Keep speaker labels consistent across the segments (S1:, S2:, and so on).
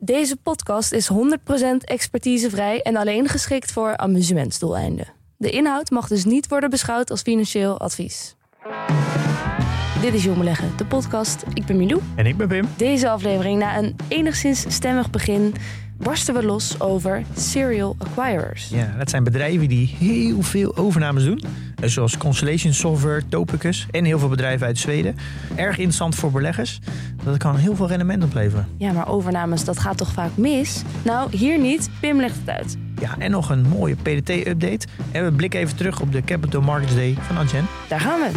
S1: Deze podcast is 100% expertisevrij en alleen geschikt voor amusementsdoeleinden. De inhoud mag dus niet worden beschouwd als financieel advies. Dit is Jong Beleggen, de podcast. Ik ben Milou.
S2: En ik ben Pim.
S1: Deze aflevering, na een enigszins stemmig begin, barsten we los over serial acquirers.
S2: Ja, dat zijn bedrijven die heel veel overnames doen. Eh, Zoals Constellation Software, Topicus en heel veel bedrijven uit Zweden. Erg interessant voor beleggers. Dat kan heel veel rendement opleveren.
S1: Ja, maar overnames, dat gaat toch vaak mis? Nou, hier niet. Pim legt het uit.
S2: Ja, en nog een mooie PDT-update. En we blikken even terug op de Capital Markets Day van Adyen.
S1: Daar gaan we.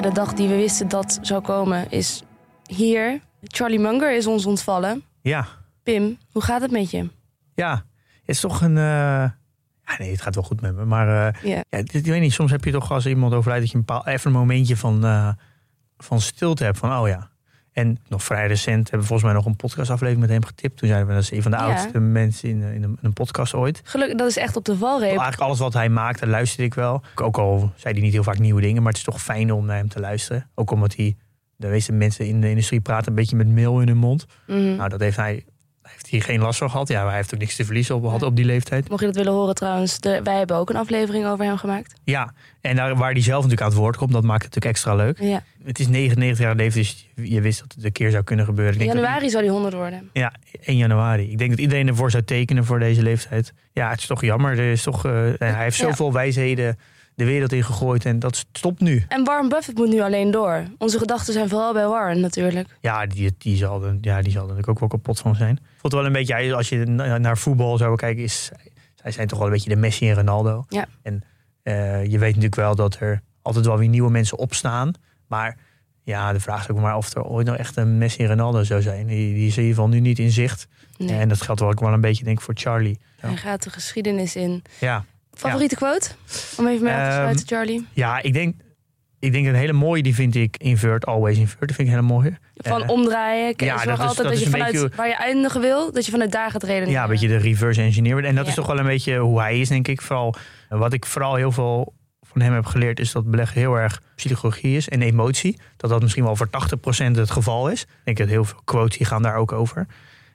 S1: Ja, de dag die we wisten dat zou komen is hier. Charlie Munger is ons ontvallen.
S2: Ja,
S1: Pim, hoe gaat het met je?
S2: ja. Het is toch een... eh, Ja, nee, het gaat wel goed met me. Maar eh,
S1: Ja.
S2: ja, dit, ik weet niet, soms heb je toch als iemand overlijdt... dat je een bepaald, even een momentje van, eh, van stilte hebt. Van, oh ja. En nog vrij recent hebben we volgens mij nog een podcastaflevering met hem getipt. Toen zeiden we, dat is een van de
S1: Ja.
S2: oudste mensen in, in, een, in een podcast ooit.
S1: Gelukkig, dat is echt op de valreep.
S2: Eigenlijk alles wat hij maakt, dat luisterde ik wel. Ook al zei hij niet heel vaak nieuwe dingen, maar het is toch fijn om naar hem te luisteren. Ook omdat hij, de meeste mensen in de industrie praten een beetje met mail in hun mond.
S1: Mhm.
S2: Nou, dat heeft hij, heeft hij geen last van gehad. Ja, maar hij heeft ook niks te verliezen op, had op die leeftijd.
S1: Mocht je dat willen horen trouwens, de- wij hebben ook een aflevering over hem gemaakt.
S2: Ja, en daar, waar hij zelf natuurlijk aan het woord komt, dat maakt het natuurlijk extra leuk.
S1: Ja.
S2: Het is 99 jaar leven, dus je wist dat het een keer zou kunnen gebeuren. Ik
S1: In
S2: denk dat-
S1: januari zou hij 100 worden.
S2: Ja, 1 januari. Ik denk dat iedereen ervoor zou tekenen voor deze leeftijd. Ja, het is toch jammer. Er is toch, eh, hij heeft
S1: Ja.
S2: zoveel wijsheden de wereld in gegooid en dat stopt nu.
S1: En Warren Buffett moet nu alleen door. Onze gedachten zijn vooral bij Warren natuurlijk.
S2: Ja, die, die, zal, er, ja, die zal er natuurlijk ook wel kapot van zijn. Het wel een beetje, als je na- naar voetbal zou kijken, is, zij zijn toch wel een beetje de Messi en Ronaldo.
S1: Ja.
S2: En eh, je weet natuurlijk wel dat er altijd wel weer nieuwe mensen opstaan. Maar ja, de vraag is ook maar of er ooit nog echt een Messi en Ronaldo zou zijn. Die, die is in ieder geval nu niet in zicht.
S1: Nee.
S2: En dat geldt wel ook wel een beetje denk ik voor Charlie. Ja.
S1: Hij gaat de geschiedenis in.
S2: Ja,
S1: Favoriete quote? Om even mee af te
S2: Ehm,
S1: sluiten, Charlie.
S2: ja ik denk... Ik denk een hele mooie, die vind ik invert, always invert. Dat vind ik hele mooie.
S1: Van
S2: eh,
S1: omdraaien. Kijk,
S2: ja,
S1: zorg
S2: dat is-
S1: altijd
S2: dat
S1: dat,
S2: is
S1: je vanuit
S2: beetje-
S1: waar je eindigen wil, dat je vanuit daar gaat redeneren.
S2: Ja, een beetje de reverse engineer. En dat
S1: Ja.
S2: is toch wel een beetje hoe hij is, denk ik. Vooral, wat ik vooral heel veel van hem heb geleerd, is dat beleggen heel erg psychologie is en emotie. Dat dat misschien wel voor 80% het geval is. Ik denk dat heel veel quotes die gaan daar ook over.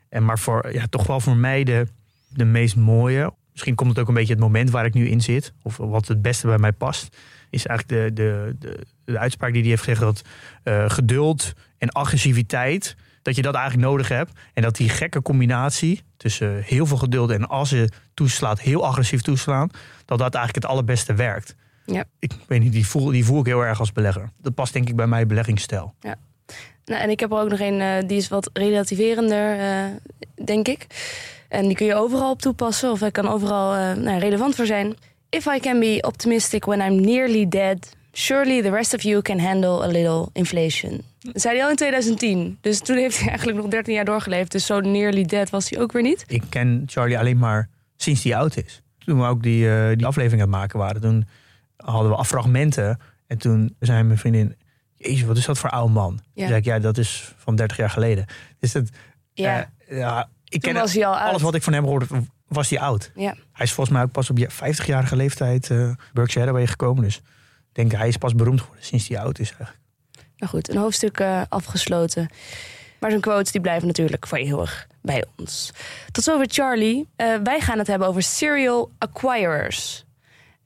S2: En maar voor, ja, toch wel voor mij de, de meest mooie. Misschien komt het ook een beetje het moment waar ik nu in zit. Of wat het beste bij mij past. Is eigenlijk de, de, de, de uitspraak die hij heeft gezegd dat eh, geduld en agressiviteit dat je dat eigenlijk nodig hebt. En dat die gekke combinatie tussen heel veel geduld en als je toeslaat, heel agressief toeslaan, dat dat eigenlijk het allerbeste werkt.
S1: Ja.
S2: Ik weet niet, die voel, die voel ik heel erg als belegger. Dat past denk ik bij mijn beleggingsstijl.
S1: Nou, en ik heb er ook nog een, eh, die is wat relativerender, eh, denk ik. En die kun je overal op toepassen, of hij kan overal eh, nou, relevant voor zijn. If I can be optimistic when I'm nearly dead, surely the rest of you can handle a little inflation. Dat zei hij al in 2010. Dus toen heeft hij eigenlijk nog 13 jaar doorgeleefd. Dus zo nearly dead was hij ook weer niet.
S2: Ik ken Charlie alleen maar sinds hij oud is. Toen we ook die, eh, die aflevering aan het maken waren, toen hadden we fragmenten. En toen zei mijn vriendin, jezus, wat is dat voor oude man? Toen
S1: Ja.
S2: zei ik, ja, dat is van 30 jaar geleden. Dus dat,
S1: Ja,
S2: eh, ja ik
S1: toen
S2: ken
S1: was hij al oud.
S2: alles wat ik van hem hoorde, was hij oud.
S1: Ja.
S2: Hij is volgens mij ook pas op je 50-jarige leeftijd eh Berkshire Hathaway gekomen. Dus ik denk, hij is pas beroemd geworden sinds hij oud is eigenlijk.
S1: Nou goed, een hoofdstuk eh, afgesloten. Maar zijn quotes die blijven natuurlijk voor eeuwig bij ons. Tot zover Charlie. Eh, wij gaan het hebben over serial acquirers.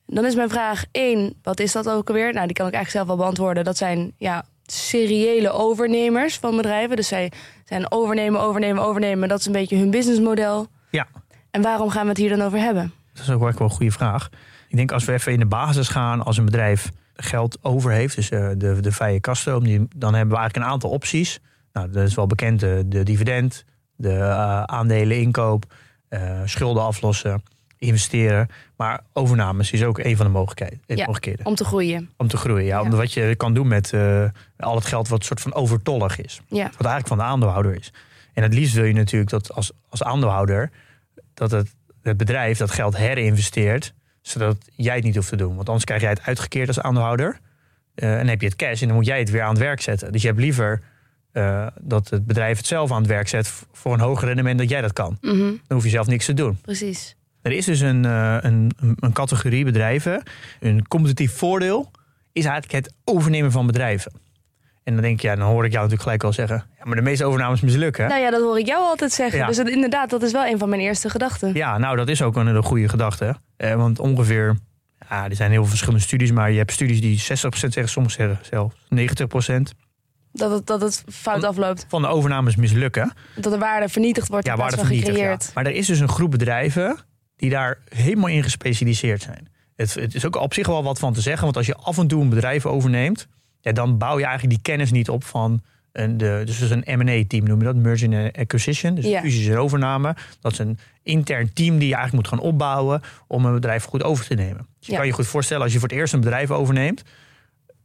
S1: Dan is mijn vraag één, wat is dat ook alweer? Nou, die kan ik eigenlijk zelf wel beantwoorden. Dat zijn ja, seriële overnemers van bedrijven. Dus zij zijn overnemen, overnemen, overnemen. Dat is een beetje hun businessmodel.
S2: Ja.
S1: En waarom gaan we het hier dan over hebben?
S2: Dat is ook wel een goede vraag. Ik denk als we even in de basis gaan, als een bedrijf geld over heeft, dus eh, de, de vrije kaststroom, dan hebben we eigenlijk een aantal opties. Nou, dat is wel bekend, de, de dividend, de eh, aandelen inkoop, eh, schulden aflossen, investeren. Maar overnames is ook een van de mogelijkheden.
S1: Ja.
S2: mogelijkheden
S1: Om te groeien.
S2: om te groeien. Ja,
S1: Ja.
S2: Omdat wat je kan doen met eh, al het geld wat soort van overtollig is.
S1: Ja.
S2: Wat eigenlijk van de aandeelhouder is. En het liefst wil je natuurlijk dat als, als aandeelhouder... dat het, het bedrijf dat geld herinvesteert... zodat jij het niet hoeft te doen. Want anders krijg jij het uitgekeerd als aandeelhouder. Eh, en heb je het cash en dan moet jij het weer aan het werk zetten. Dus je hebt liever eh, dat het bedrijf het zelf aan het werk zet... voor een hoger rendement dat jij dat kan.
S1: Mhm,
S2: Dan hoef je zelf niks te doen.
S1: Precies.
S2: Er is dus een, eh, een, een- een categorie bedrijven. Een competitief voordeel is eigenlijk het overnemen van bedrijven. En dan denk je, ja, dan hoor ik jou natuurlijk gelijk al zeggen. Ja, maar de meeste overnames mislukken.
S1: Nou ja, dat hoor ik jou altijd zeggen.
S2: Ja.
S1: Dus dat, inderdaad, dat is wel een van mijn eerste gedachten.
S2: Ja, nou, dat is ook een, een goede gedachte. Eh, want ongeveer, ja, er zijn heel veel verschillende studies, maar je hebt studies die 60% zeggen, sommigen zeggen zelfs 90%
S1: Dat, het, dat het fout
S2: Van-
S1: afloopt.
S2: van de overnames mislukken.
S1: Dat de waarde vernietigd wordt
S2: Ja, waarde vernietigd. Ja. Maar er is dus een groep bedrijven die daar helemaal in gespecialiseerd zijn. Het, het is ook op zich wel wat van te zeggen, want als je af en toe een bedrijf overneemt, ja, dan bouw je eigenlijk die kennis niet op van een, de, dus een M&A-team noem je dat, merger and acquisition, dus
S1: Ja.
S2: fusies en overname. Dat is een intern team die je eigenlijk moet gaan opbouwen om een bedrijf goed over te nemen. Dus je
S1: Ja.
S2: kan je goed voorstellen als je voor het eerst een bedrijf overneemt,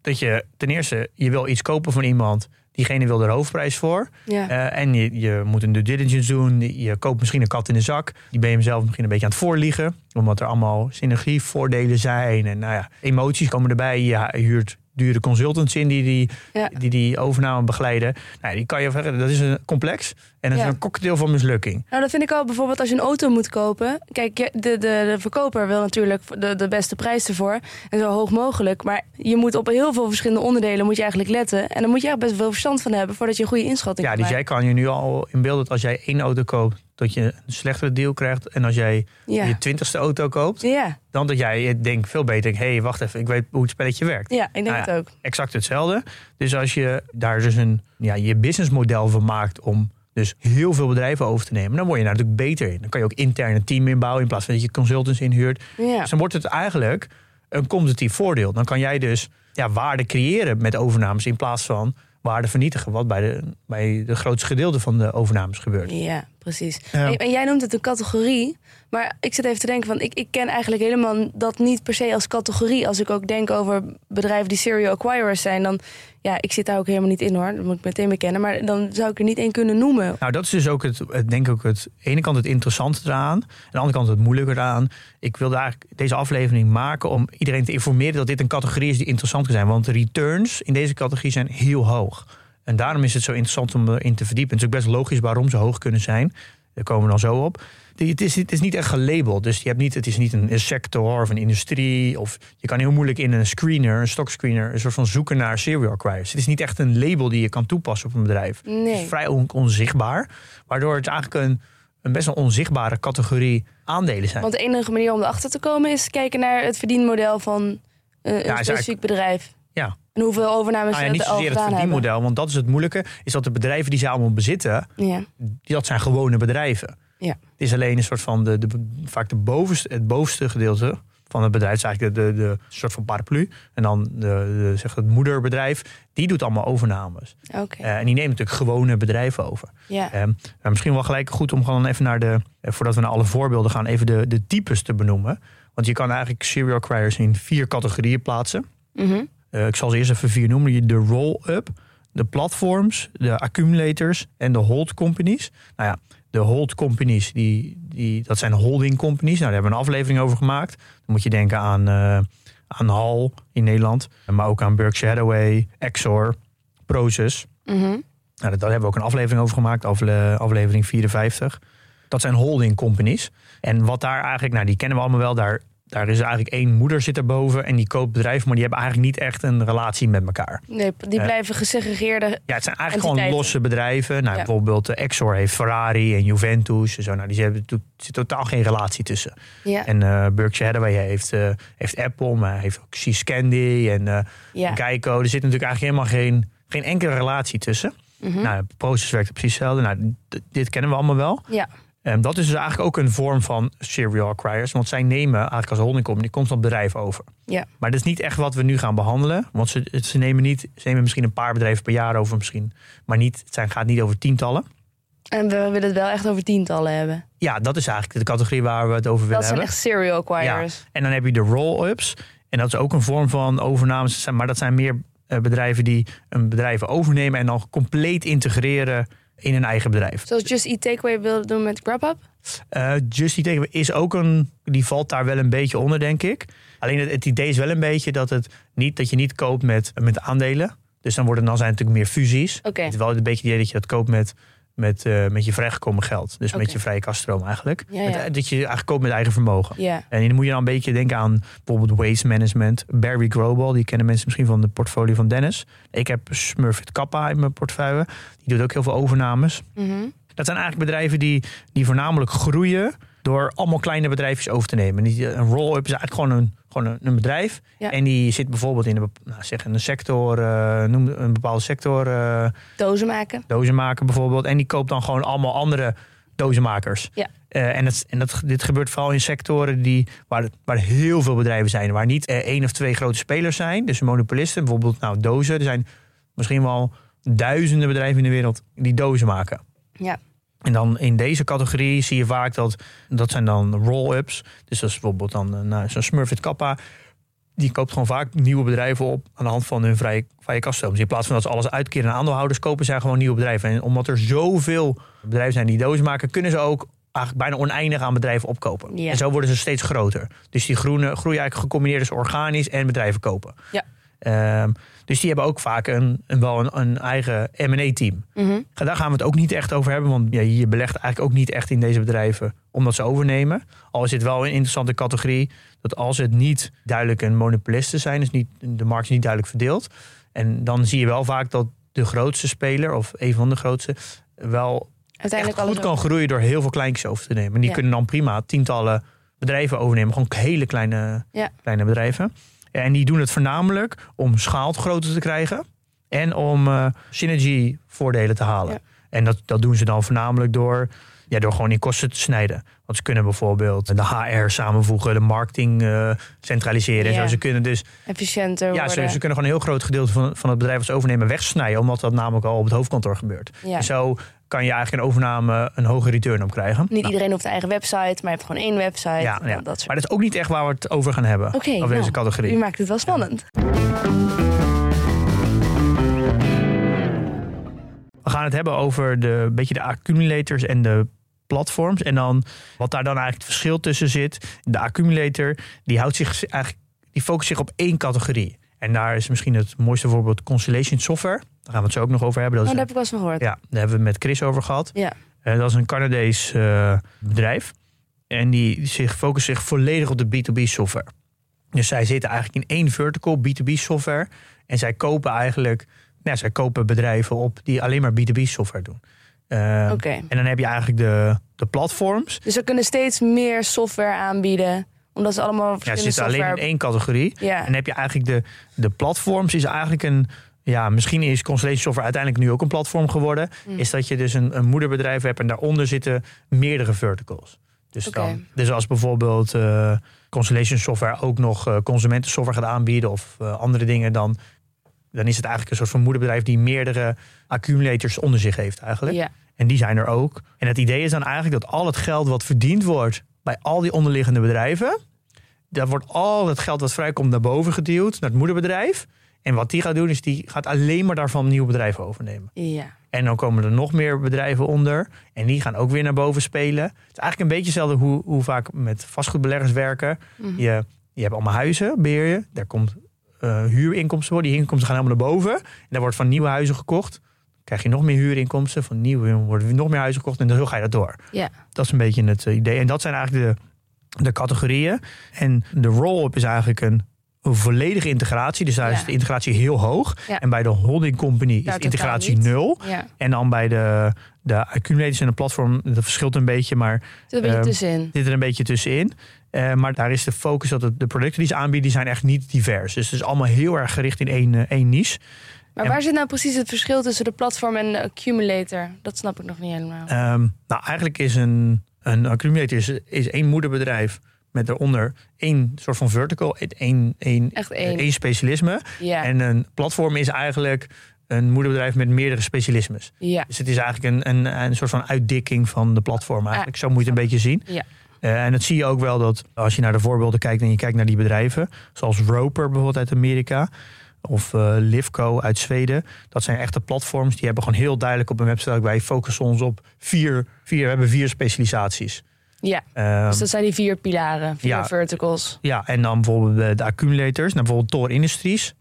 S2: dat je ten eerste je wil iets kopen van iemand, diegene wil er hoofdprijs voor.
S1: Ja.
S2: Eh, en je, je moet een due diligence doen. Je koopt misschien een kat in de zak. Die ben je zelf misschien een beetje aan het voorliegen. Omdat er allemaal synergievoordelen zijn. En nou ja, emoties komen erbij. Je huurt dure consultants in die die,
S1: Ja.
S2: die, die overname begeleiden. Nou, die kan je verder. Dat is een complex. En dat
S1: Ja.
S2: is een cocktail van mislukking.
S1: Nou, dat vind ik al bijvoorbeeld als je een auto moet kopen. Kijk, de, de, de verkoper wil natuurlijk de, de beste prijs ervoor. En zo hoog mogelijk. Maar je moet op heel veel verschillende onderdelen moet je eigenlijk letten. En dan moet je echt best veel verstand van hebben voordat je een goede inschatting
S2: Ja, dus jij kan je nu al inbeelden dat als jij één auto koopt, dat je een slechtere deal krijgt. En als jij
S1: Ja.
S2: je twintigste auto koopt,
S1: Ja.
S2: dan dat jij denkt veel beter. Hé, hey, wacht even, ik weet hoe het spelletje werkt.
S1: ja, ik denk
S2: Nou
S1: het ook.
S2: exact hetzelfde. Dus als je daar dus een, ja, je businessmodel van maakt om dus heel veel bedrijven over te nemen, dan word je daar natuurlijk beter in. Dan kan je ook intern een team inbouwen in plaats van dat je consultants inhuurt.
S1: Ja.
S2: Dus dan wordt het eigenlijk een competitief voordeel. Dan kan jij dus ja, waarde creëren met overnames in plaats van waarde vernietigen, wat bij de, bij de grootste gedeelte van de overnames gebeurt.
S1: Ja, precies.
S2: Ja.
S1: En, en jij noemt het een categorie. Maar ik zit even te denken van, ik, ik ken eigenlijk helemaal dat niet per se als categorie. Als ik ook denk over bedrijven die serial acquirers zijn, dan ja, ik zit daar ook helemaal niet in hoor. Dat moet ik meteen bekennen. Maar dan zou ik er niet één kunnen noemen.
S2: Nou, dat is dus ook het, het denk ik ook het, ene kant het interessante eraan, aan de andere kant het moeilijker eraan. Ik wilde eigenlijk deze aflevering maken om iedereen te informeren dat dit een categorie is die interessant kan zijn. Want de returns in deze categorie zijn heel hoog. En daarom is het zo interessant om erin te verdiepen. Het is ook best logisch waarom ze hoog kunnen zijn. Daar komen we dan zo op. Het is, het is niet echt gelabeld. Dus je hebt niet, het is niet een sector of een industrie. Of je kan heel moeilijk in een screener, een stockscreener, een soort van zoeken naar serial acquirers. Het is niet echt een label die je kan toepassen op een bedrijf. Het
S1: Nee.
S2: is vrij on- onzichtbaar. Waardoor het eigenlijk een, een best wel onzichtbare categorie aandelen zijn.
S1: Want de enige manier om erachter te komen is kijken naar het verdienmodel van eh, een specifiek bedrijf.
S2: Ja.
S1: En hoeveel overnames
S2: Nou ja, niet
S1: er
S2: zozeer het
S1: hebben.
S2: verdienmodel, want dat is het moeilijke. Is dat de bedrijven die ze allemaal bezitten,
S1: Ja.
S2: dat zijn gewone bedrijven.
S1: Ja.
S2: Het is alleen een soort van de, de, vaak de bovenste, het bovenste gedeelte van het bedrijf. Het is eigenlijk de, de, de soort van paraplu. En dan de, de, zeg het moederbedrijf, die doet allemaal overnames.
S1: Oké.
S2: Eh, en die neemt natuurlijk gewone bedrijven over.
S1: ja.
S2: Ehm, maar misschien wel gelijk goed om gewoon even naar de, eh, voordat we naar alle voorbeelden gaan, even de, de types te benoemen. Want je kan eigenlijk serial acquirers in vier categorieën plaatsen.
S1: Mhm.
S2: Eh, ik zal ze eerst even vier noemen. De roll-up, de platforms, de accumulators en de hold companies. Nou ja, de hold companies, die, die, dat zijn holding companies. Nou, daar hebben we een aflevering over gemaakt. Dan moet je denken aan, eh aan Hal in Nederland. Maar ook aan Berkshire Hathaway, Exor, Proces.
S1: Mhm.
S2: Nou, daar hebben we ook een aflevering over gemaakt, afle- aflevering 54. Dat zijn holding companies. En wat daar eigenlijk, nou die kennen we allemaal wel, daar, daar is eigenlijk één moeder zit erboven en die koopt bedrijven, maar die hebben eigenlijk niet echt een relatie met elkaar.
S1: Nee, die
S2: Eh.
S1: blijven gesegregeerde.
S2: Ja, het zijn eigenlijk gewoon losse bedrijven. Nou,
S1: Ja.
S2: Bijvoorbeeld de Exor heeft Ferrari en Juventus en zo. Nou, die hebben er zit totaal geen relatie tussen.
S1: Ja.
S2: En eh Berkshire Hathaway heeft, eh, heeft Apple, maar hij heeft ook Scandi en eh
S1: ja.
S2: Geico. Er zit natuurlijk eigenlijk helemaal geen, geen enkele relatie tussen.
S1: Mhm.
S2: Nou, de proces werkt precies hetzelfde. Nou, dit kennen we allemaal wel.
S1: ja.
S2: En dat is dus eigenlijk ook een vorm van serial acquirers. Want zij nemen eigenlijk als holding company constant bedrijf over.
S1: Ja.
S2: Maar dat is niet echt wat we nu gaan behandelen. Want ze, ze, nemen, niet, ze nemen misschien een paar bedrijven per jaar over misschien. Maar niet, het zijn, gaat niet over tientallen.
S1: En we willen het wel echt over tientallen hebben.
S2: Ja, dat is eigenlijk de categorie waar we het over willen
S1: Dat zijn
S2: hebben.
S1: echt serial acquirers.
S2: En dan heb je de roll-ups. En dat is ook een vorm van overnames. Maar dat zijn meer eh, bedrijven die een bedrijf overnemen en dan compleet integreren in een eigen bedrijf.
S1: Zoals Just Eat Takeaway wilde doen met Grubhub.
S2: Eh Just Eat Takeaway is ook een, die valt daar wel een beetje onder, denk ik. Alleen het, het idee is wel een beetje dat, het niet, dat je niet koopt met, met aandelen. Dus dan, worden, dan zijn het natuurlijk meer fusies. Het is wel een beetje het idee dat je dat koopt met, met, eh, met je vrijgekomen geld. Dus met je vrije kaststroom eigenlijk.
S1: Ja, ja.
S2: Met- dat je eigenlijk koopt met eigen vermogen. En dan moet je dan een beetje denken aan bijvoorbeeld waste management. Barry Grobal, die kennen mensen misschien van de portfolio van Dennis. Ik heb Smurfit Kappa in mijn portefeuille. Die doet ook heel veel overnames.
S1: Mhm.
S2: Dat zijn eigenlijk bedrijven die, die voornamelijk groeien door allemaal kleine bedrijfjes over te nemen. Die- Een roll-up is eigenlijk gewoon een, gewoon een, een bedrijf.
S1: Ja.
S2: En die zit bijvoorbeeld in een, nou, zeg een sector, eh, noem een bepaalde sector, eh,
S1: Dozen maken.
S2: dozenmaker bijvoorbeeld. En die koopt dan gewoon allemaal andere dozenmakers.
S1: Ja.
S2: Eh, en dat, en dat, dit gebeurt vooral in sectoren die, waar, waar heel veel bedrijven zijn. Waar niet eh, één of twee grote spelers zijn. Dus monopolisten, bijvoorbeeld nou, dozen. Er zijn misschien wel duizenden bedrijven in de wereld die dozen maken.
S1: Ja.
S2: En dan in deze categorie zie je vaak dat dat zijn dan roll-ups. Dus dat is bijvoorbeeld dan eh, nou, zo'n Smurfit Kappa. Die koopt gewoon vaak nieuwe bedrijven op aan de hand van hun vrije, vrije kaststroom. Dus in plaats van dat ze alles uitkeren aan aandeelhouders, kopen zij gewoon nieuwe bedrijven. En omdat er zoveel bedrijven zijn die dozen maken, kunnen ze ook eigenlijk bijna oneindig aan bedrijven opkopen.
S1: Ja.
S2: En zo worden ze steeds groter. Dus die groene, groeien eigenlijk gecombineerd dus organisch en bedrijven kopen.
S1: Ja.
S2: Ehm, dus die hebben ook vaak een, een, wel een, een eigen M&A-team.
S1: Mhm.
S2: Daar gaan we het ook niet echt over hebben. Want ja, je belegt eigenlijk ook niet echt in deze bedrijven omdat ze overnemen. Al is het wel een interessante categorie. Dat als het niet duidelijk een monopolisten zijn. Dus niet, de markt is niet duidelijk verdeeld. En dan zie je wel vaak dat de grootste speler. Of een van de grootste. Wel
S1: Uiteindelijk
S2: goed kan groeien door heel veel kleintjes over te nemen. En die
S1: Ja.
S2: kunnen dan prima tientallen bedrijven overnemen. Gewoon hele kleine,
S1: Ja.
S2: kleine bedrijven. En die doen het voornamelijk om schaal groter te krijgen. En om eh, synergy voordelen te halen.
S1: Ja.
S2: En dat, dat doen ze dan voornamelijk door, ja, door gewoon in kosten te snijden. Want ze kunnen bijvoorbeeld de HR samenvoegen, de marketing eh, centraliseren. En
S1: Ja.
S2: zo. Ze kunnen dus
S1: Efficiënter
S2: ja, ze, ze kunnen gewoon een heel groot gedeelte van, van het bedrijf ze overnemen wegsnijden. Omdat dat namelijk al op het hoofdkantoor gebeurt.
S1: Ja.
S2: En zo kan je eigenlijk een overname een hoge return op krijgen.
S1: Niet iedereen hoeft een eigen website, maar je hebt gewoon één website.
S2: Ja, ja.
S1: Dat soort.
S2: Maar dat is ook niet echt waar we het over gaan hebben.
S1: Oké,
S2: over deze
S1: nou,
S2: categorie.
S1: U maakt het wel spannend.
S2: We gaan het hebben over de beetje de accumulators en de platforms. En dan wat daar dan eigenlijk het verschil tussen zit. De accumulator die houdt zich eigenlijk, die focust zich op één categorie. En daar is misschien het mooiste voorbeeld Constellation Software. Daar gaan we het zo ook nog over hebben. Dat
S1: Oh, heb ik wel eens gehoord.
S2: Ja, daar hebben we het met Chris over gehad.
S1: Ja.
S2: Eh, dat is een Canadees eh, bedrijf. En die zich, focust zich volledig op de B2B software. Dus zij zitten eigenlijk in één vertical, B2B software. En zij kopen eigenlijk, nou, zij kopen bedrijven op die alleen maar B2B software doen.
S1: Oké.
S2: En dan heb je eigenlijk de, de platforms.
S1: Dus we kunnen steeds meer software aanbieden. Omdat ze allemaal
S2: Ja, ze
S1: verschillende
S2: zitten alleen in één categorie.
S1: Ja.
S2: En dan heb je eigenlijk de, de platforms is eigenlijk een. Ja, misschien is Constellation Software uiteindelijk nu ook een platform geworden.
S1: Mm.
S2: Is dat je dus een, een moederbedrijf hebt en daaronder zitten meerdere verticals. Dus, dan, dus als bijvoorbeeld eh, Constellation Software ook nog eh, consumentensoftware gaat aanbieden of eh, andere dingen, dan, dan is het eigenlijk een soort van moederbedrijf die meerdere accumulators onder zich heeft eigenlijk.
S1: Ja.
S2: En die zijn er ook. En het idee is dan eigenlijk dat al het geld wat verdiend wordt bij al die onderliggende bedrijven, daar wordt al het geld wat vrijkomt naar boven geduwd, naar het moederbedrijf. En wat die gaat doen, is die gaat alleen maar daarvan nieuwe bedrijven overnemen.
S1: Ja.
S2: En dan komen er nog meer bedrijven onder. En die gaan ook weer naar boven spelen. Het is eigenlijk een beetje hetzelfde hoe, hoe vaak met vastgoedbeleggers werken.
S1: Mhm.
S2: Je, je hebt allemaal huizen, beheer je. Daar komt eh, huurinkomsten voor. Die inkomsten gaan helemaal naar boven. En daar wordt van nieuwe huizen gekocht. Krijg je nog meer huurinkomsten. Van nieuwe worden nog meer huizen gekocht. En zo ga je dat door.
S1: Ja.
S2: Dat is een beetje het eh, idee. En dat zijn eigenlijk de, de categorieën. En de roll-up is eigenlijk een, een volledige integratie. Dus daar
S1: Ja.
S2: is de integratie heel hoog.
S1: Ja.
S2: En bij de holding company is de integratie nul.
S1: Ja.
S2: En dan bij de, de accumulators en de platform, dat verschilt een beetje, maar
S1: Zit een beetje
S2: Ehm, zit er een beetje tussenin. Eh, maar daar is de focus dat de producten die ze aanbieden, die zijn echt niet divers. Dus het is allemaal heel erg gericht in één, eh, één niche.
S1: Maar
S2: en-
S1: waar zit nou precies het verschil tussen de platform en de accumulator? Dat snap ik nog niet helemaal.
S2: Ehm, nou, eigenlijk is een, een accumulator is, is één moederbedrijf met daaronder één soort van vertical, één, één,
S1: Echt één.
S2: één specialisme.
S1: ja.
S2: En een platform is eigenlijk een moederbedrijf met meerdere specialismes.
S1: Ja.
S2: Dus het is eigenlijk een, een, een soort van uitdikking van de platform eigenlijk. Zo moet je het een beetje zien.
S1: Ja.
S2: Eh, en dat zie je ook wel dat als je naar de voorbeelden kijkt en je kijkt naar die bedrijven, zoals Roper bijvoorbeeld uit Amerika of eh Livco uit Zweden, dat zijn echte platforms die hebben gewoon heel duidelijk op een website wij focussen ons op vier, vier we hebben vier specialisaties.
S1: Ja.
S2: Ehm,
S1: Dus dat zijn die vier pilaren, vier
S2: ja.
S1: verticals.
S2: ja, en dan bijvoorbeeld de, de accumulators, nou, bijvoorbeeld Tor Industries.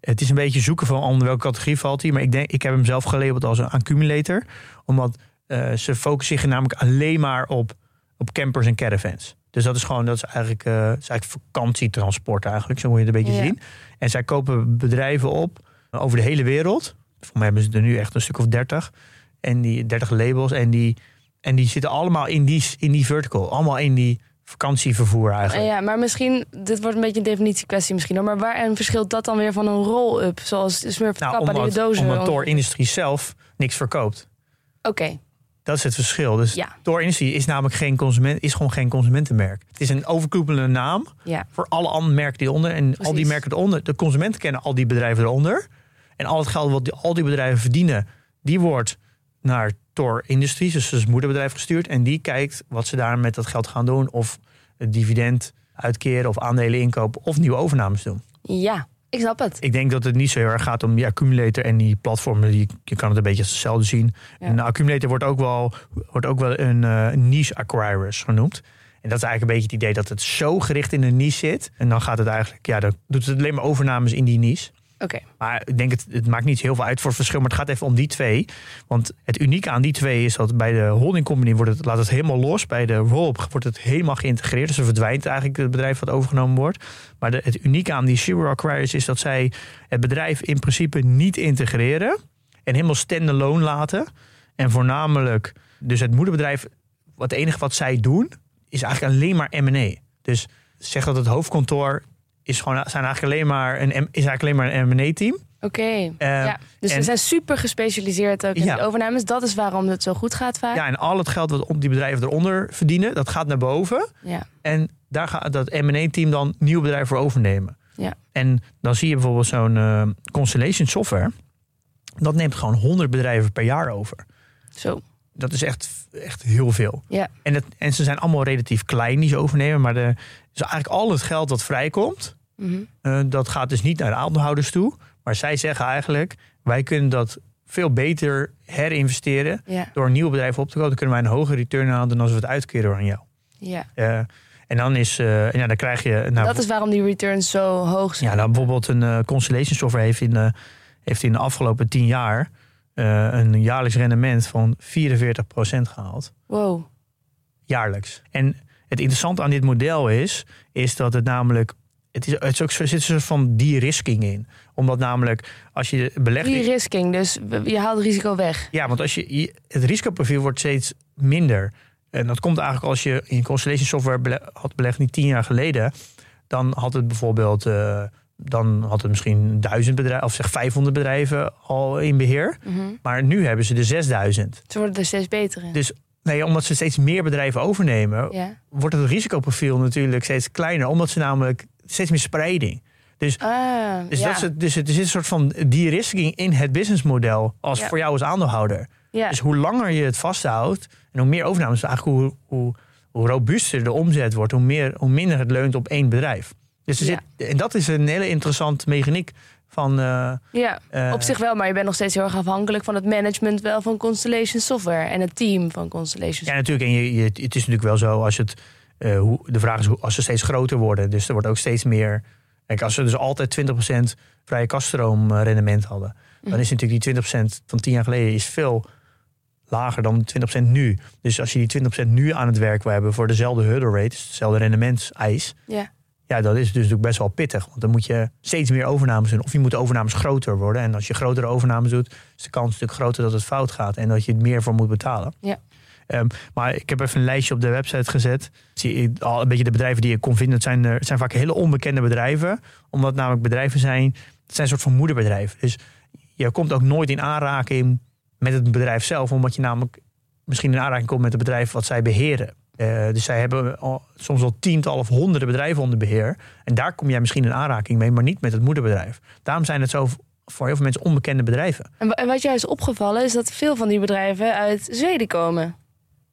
S2: Het is een beetje zoeken van onder welke categorie valt hij, maar ik denk ik heb hem zelf gelabeld als een accumulator, omdat eh, ze focussen zich namelijk alleen maar op, op campers en caravans. Dus dat is gewoon, dat is eigenlijk, eh, is eigenlijk vakantietransport eigenlijk, zo moet je het een beetje
S1: Ja.
S2: zien. En zij kopen bedrijven op eh, over de hele wereld. Voor mij hebben ze er nu echt een stuk of 30. En die 30 labels. En die, en die zitten allemaal in die, in die vertical. Allemaal in die vakantievervoer eigenlijk.
S1: Ja, maar misschien, dit wordt een beetje een definitiekwestie misschien hoor. Maar waarin verschilt dat dan weer van een roll-up? Zoals de Smurf
S2: Nou,
S1: Kappa die de dozen...
S2: omdat Tor Industrie zelf niks verkoopt.
S1: Oké,
S2: Dat is het verschil. Dus
S1: Ja.
S2: Tor Industrie is namelijk geen consument, is gewoon geen consumentenmerk. Het is een overkoepelende naam
S1: ja.
S2: voor alle andere merken die eronder. En al die merken eronder. De consumenten kennen al die bedrijven eronder. En al het geld wat die, al die bedrijven verdienen, die wordt naar Tor Industries, dus het moederbedrijf gestuurd. En die kijkt wat ze daar met dat geld gaan doen. Of het dividend uitkeren, of aandelen inkopen, of nieuwe overnames doen.
S1: Ja, ik snap het.
S2: Ik denk dat het niet zo heel erg gaat om die accumulator en die platformen. Die, je kan het een beetje als hetzelfde zien.
S1: Ja.
S2: En de accumulator wordt ook wel, wordt ook wel een eh, niche acquirers genoemd. En dat is eigenlijk een beetje het idee dat het zo gericht in een niche zit. En dan gaat het eigenlijk, ja, dan doet het alleen maar overnames in die niche.
S1: Oké,
S2: Maar ik denk, het, het maakt niet heel veel uit voor het verschil. Maar het gaat even om die twee. Want het unieke aan die twee is dat bij de holding company wordt het, laat het helemaal los. Bij de roll wordt het helemaal geïntegreerd. Dus er verdwijnt eigenlijk het bedrijf wat overgenomen wordt. Maar het unieke aan die Zero Acquirers is dat zij het bedrijf in principe niet integreren. En helemaal standalone laten. En voornamelijk, dus het moederbedrijf, het enige wat zij doen, is eigenlijk alleen maar M&A. Dus zeg dat het hoofdkantoor is gewoon, zijn eigenlijk alleen maar een, is eigenlijk alleen maar een M&A-team.
S1: oké.
S2: Eh,
S1: ja. Dus
S2: en-
S1: we zijn super gespecialiseerd ook in
S2: Ja.
S1: overnames. Dat is waarom het zo goed gaat vaak.
S2: Ja, en al het geld wat die bedrijven eronder verdienen, dat gaat naar boven.
S1: Ja.
S2: En daar gaat dat M&A-team dan nieuwe bedrijven voor overnemen.
S1: Ja.
S2: En dan zie je bijvoorbeeld zo'n eh, Constellation Software. Dat neemt gewoon 100 bedrijven per jaar over.
S1: Zo.
S2: Dat is echt, echt heel veel.
S1: Ja.
S2: En, het, en ze zijn allemaal relatief klein die ze overnemen. Maar de, dus eigenlijk al het geld dat vrijkomt,
S1: Mhm.
S2: eh, dat gaat dus niet naar de aandeelhouders toe. Maar zij zeggen eigenlijk, wij kunnen dat veel beter herinvesteren.
S1: Ja.
S2: Door een nieuw bedrijf op te kopen, dan kunnen wij een hogere return halen dan als we het uitkeren aan jou.
S1: ja.
S2: Eh, en dan is, eh, ja, dan krijg je. Nou,
S1: dat is waarom die returns zo hoog zijn.
S2: ja, nou, bijvoorbeeld een Constellation Software heeft in, de, heeft in de afgelopen tien jaar een jaarlijks rendement van 44% gehaald.
S1: Wow.
S2: Jaarlijks. En het interessante aan dit model is, is dat het namelijk. Het, is, het is ook, er zit een soort van de-risking in. Omdat namelijk als je belegt.
S1: De-risking, dus je haalt het risico weg.
S2: Ja, want als je, je- het risicoprofiel wordt steeds minder. En dat komt eigenlijk als je in Constellation Software bele- had belegd, niet tien jaar geleden. Dan had het bijvoorbeeld, eh, dan had het misschien duizend bedrijven, of zeg 500 bedrijven al in beheer.
S1: Mhm.
S2: Maar nu hebben ze er 6000.
S1: Ze worden er steeds beter in.
S2: Dus nee, omdat ze steeds meer bedrijven overnemen,
S1: Ja.
S2: wordt het risicoprofiel natuurlijk steeds kleiner. Omdat ze namelijk steeds meer spreiding. Dus
S1: Ah,
S2: dus,
S1: ja.
S2: dat is het, dus het zit een soort van de-risking in het businessmodel als
S1: Ja.
S2: voor jou als aandeelhouder.
S1: ja.
S2: Dus hoe langer je het vasthoudt en hoe meer overnames, eigenlijk hoe, hoe, hoe robuuster de omzet wordt, hoe, meer, hoe minder het leunt op één bedrijf. Dus er
S1: Ja.
S2: zit, en dat is een hele interessante mechaniek van. eh,
S1: ja.
S2: eh,
S1: Op zich wel, maar je bent nog steeds heel erg afhankelijk van het management wel van Constellation Software en het team van Constellation
S2: Ja,
S1: Software.
S2: natuurlijk. En je, je, het is natuurlijk wel zo als het. Eh, hoe, de vraag is hoe, als ze steeds groter worden. Dus er wordt ook steeds meer. Kijk, als ze dus altijd 20% vrije kaststroom eh, rendement hadden. Dan is natuurlijk die 20% van 10 jaar geleden is veel lager dan 20% nu. Dus als je die 20% nu aan het werk wil hebben voor dezelfde hurdle rate, dus dezelfde rendementseis.
S1: Ja.
S2: Ja, dat is dus natuurlijk best wel pittig. Want dan moet je steeds meer overnames doen. Of je moet de overnames groter worden. En als je grotere overnames doet, is de kans natuurlijk groter dat het fout gaat. En dat je het meer voor moet betalen.
S1: Ja.
S2: Ehm, maar ik heb even een lijstje op de website gezet. Zie je al een beetje de bedrijven die ik kon vinden. Het zijn, er- het zijn vaak hele onbekende bedrijven. Omdat namelijk bedrijven zijn. Het zijn een soort van moederbedrijven. Dus je komt ook nooit in aanraking met het bedrijf zelf. Omdat je namelijk misschien in aanraking komt met het bedrijf wat zij beheren. Eh, dus zij hebben soms wel tientallen of honderden bedrijven onder beheer. En daar kom jij misschien in aanraking mee, maar niet met het moederbedrijf. Daarom zijn het zo voor heel veel mensen onbekende bedrijven.
S1: En, wa- en wat jou is opgevallen is dat veel van die bedrijven uit Zweden komen.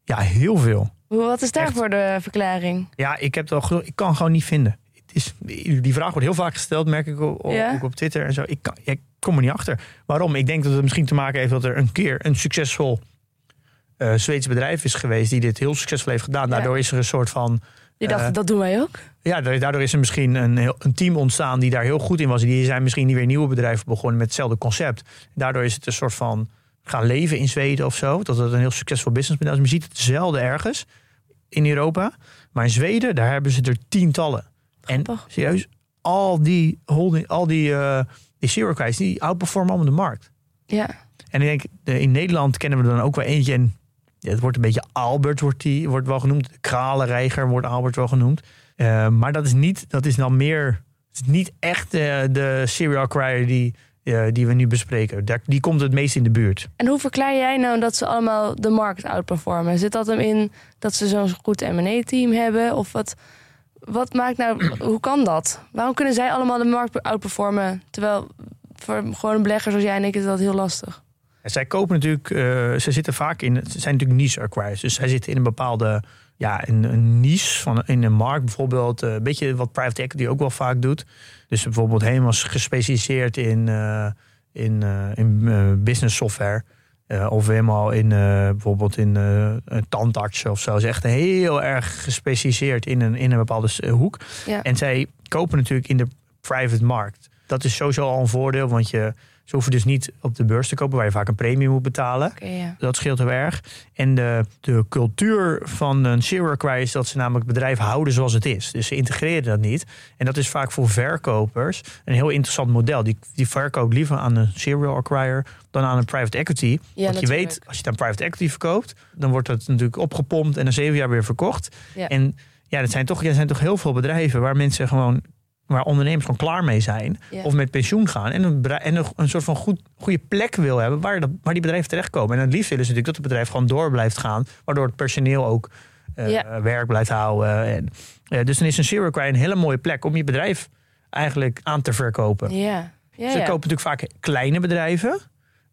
S2: Ja, heel veel.
S1: Wat is daarvoor
S2: Echt?
S1: de verklaring?
S2: Ja, ik heb het al ik kan gewoon niet vinden. Het is, die vraag wordt heel vaak gesteld, merk ik op, op-
S1: Ja?
S2: ook op Twitter en zo. Ik, kan, ik kom er niet achter. Waarom? Ik denk dat het misschien te maken heeft dat er een keer een succesvol eh Zweeds bedrijf is geweest die dit heel succesvol heeft gedaan.
S1: Ja.
S2: Daardoor is er een soort van
S1: Die dachten,
S2: Eh,
S1: dat doen wij ook.
S2: Ja, da- daardoor is er misschien een, heel, een team ontstaan die daar heel goed in was. Die zijn misschien niet weer nieuwe bedrijven begonnen met hetzelfde concept. Daardoor is het een soort van gaan leven in Zweden of zo. Dat het een heel succesvol businessmodel is. Maar je ziet het zelden ergens in Europa. Maar in Zweden, daar hebben ze er tientallen. En
S1: Grappig.
S2: serieus, al die, holding, al die, eh die kwijs, die outperformen allemaal de markt.
S1: Ja.
S2: En ik denk, de- in Nederland kennen we er dan ook wel eentje. En ja, het wordt een beetje Albert, wordt, die, wordt wel genoemd. Kralenreiger wordt Albert wel genoemd. Eh, maar dat is niet, dat is dan meer, het is niet echt de serial acquirer die, eh, die we nu bespreken. Daar, die komt het meest in de buurt.
S1: En hoe verklaar jij nou dat ze allemaal de markt outperformen? Zit dat hem in dat ze zo'n goed M&A-team hebben? Of wat, wat maakt nou, hoe kan dat? Waarom kunnen zij allemaal de markt outperformen? Terwijl voor gewoon een belegger zoals jij en ik is dat heel lastig.
S2: En zij kopen natuurlijk, eh, ze zitten vaak in, ze zijn natuurlijk niche acquirers. Dus zij zitten in een bepaalde, ja, een, een niche van in een markt. Bijvoorbeeld eh, een beetje wat private equity ook wel vaak doet. Dus bijvoorbeeld helemaal gespecialiseerd in, eh, in, eh, in eh, business software. Of helemaal in bijvoorbeeld in eh, een tandarts of zo. Ze is echt heel erg gespecialiseerd in een, in een bepaalde hoek.
S1: Ja.
S2: En zij kopen natuurlijk in de private markt. Dat is sowieso al een voordeel, want je, ze hoeven dus niet op de beurs te kopen, waar je vaak een premie moet betalen.
S1: Ja.
S2: Dat scheelt heel erg. En de, de cultuur van een acquire is dat ze namelijk het bedrijf houden zoals het is. Dus ze integreren dat niet. En dat is vaak voor verkopers een heel interessant model. Die, die verkoopt liever aan een serial acquire dan aan een private equity.
S1: Ja,
S2: Want je weet, als je het aan private equity verkoopt, dan wordt het natuurlijk opgepompt en na zeven jaar weer verkocht.
S1: Ja.
S2: En ja, dat zijn, toch, er zijn toch heel veel bedrijven waar mensen gewoon, waar ondernemers gewoon klaar mee zijn.
S1: Ja.
S2: Of met pensioen gaan. En een, en een, een soort van goed, goede plek wil hebben waar, dat, waar die bedrijven terechtkomen. En het liefst willen ze natuurlijk dat het bedrijf gewoon door blijft gaan. Waardoor het personeel ook eh,
S1: Ja.
S2: werk blijft houden. En, eh, dus dan is een zero een hele mooie plek om je bedrijf eigenlijk aan te verkopen.
S1: Ja. Ja,
S2: Ze kopen natuurlijk vaak kleine bedrijven.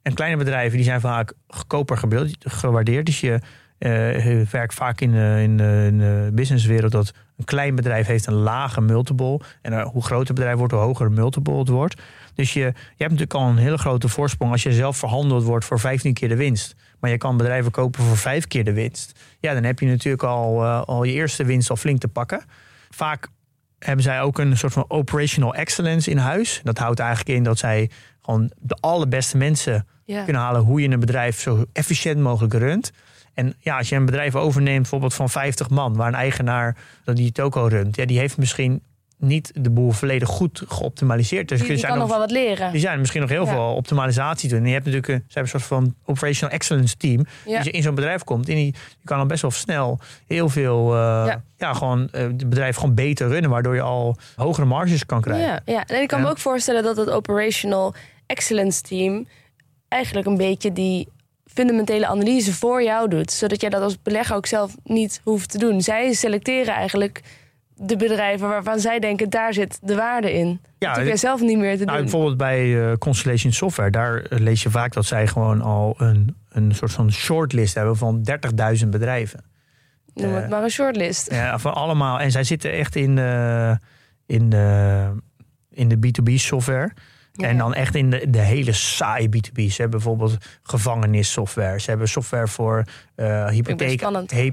S2: En kleine bedrijven die zijn vaak goedkoper gewaardeerd. Dus je eh, werkt vaak in de, in, de, in de businesswereld dat een klein bedrijf heeft een lage multiple. En eh, hoe groter het bedrijf wordt, hoe hoger de multiple het wordt. Dus je, je hebt natuurlijk al een hele grote voorsprong als je zelf verhandeld wordt voor 15 keer de winst. Maar je kan bedrijven kopen voor 5 keer de winst. Ja, dan heb je natuurlijk al, eh, al je eerste winst al flink te pakken. Vaak hebben zij ook een soort van operational excellence in huis. Dat houdt eigenlijk in dat zij gewoon de allerbeste mensen kunnen halen hoe je een bedrijf zo efficiënt mogelijk runt. En ja, als je een bedrijf overneemt, bijvoorbeeld van 50 man, waar een eigenaar die al runt, ja, die heeft misschien niet de boel volledig goed geoptimaliseerd. Dus
S1: Die, die
S2: zijn
S1: kan nog wel wat leren.
S2: die zijn misschien nog heel
S1: Ja.
S2: veel optimalisatie doen. En je hebt natuurlijk een, ze hebben een soort van operational excellence team.
S1: Ja.
S2: Als je in zo'n bedrijf komt, en die, die kan dan best wel snel heel veel, eh,
S1: Ja.
S2: ja. gewoon eh, het bedrijf gewoon beter runnen, waardoor je al hogere marges kan krijgen.
S1: Ja, ja. En ik kan me ook voorstellen dat het operational excellence team eigenlijk een beetje die fundamentele analyse voor jou doet, zodat jij dat als belegger ook zelf niet hoeft te doen. Zij selecteren eigenlijk de bedrijven waarvan zij denken daar zit de waarde in.
S2: Ja,
S1: dat jij zelf niet meer te
S2: Nou,
S1: doen.
S2: bijvoorbeeld bij eh, Constellation Software, daar eh, lees je vaak dat zij gewoon al een, een soort van shortlist hebben van 30.000 bedrijven.
S1: Noem het
S2: eh,
S1: maar een shortlist.
S2: Ja, van allemaal. En zij zitten echt in de, in de, in de B2B software.
S1: Ja,
S2: En dan echt in de, de hele saaie B2B. Ze hebben bijvoorbeeld gevangenissoftware. Ze hebben software voor eh hypotheek,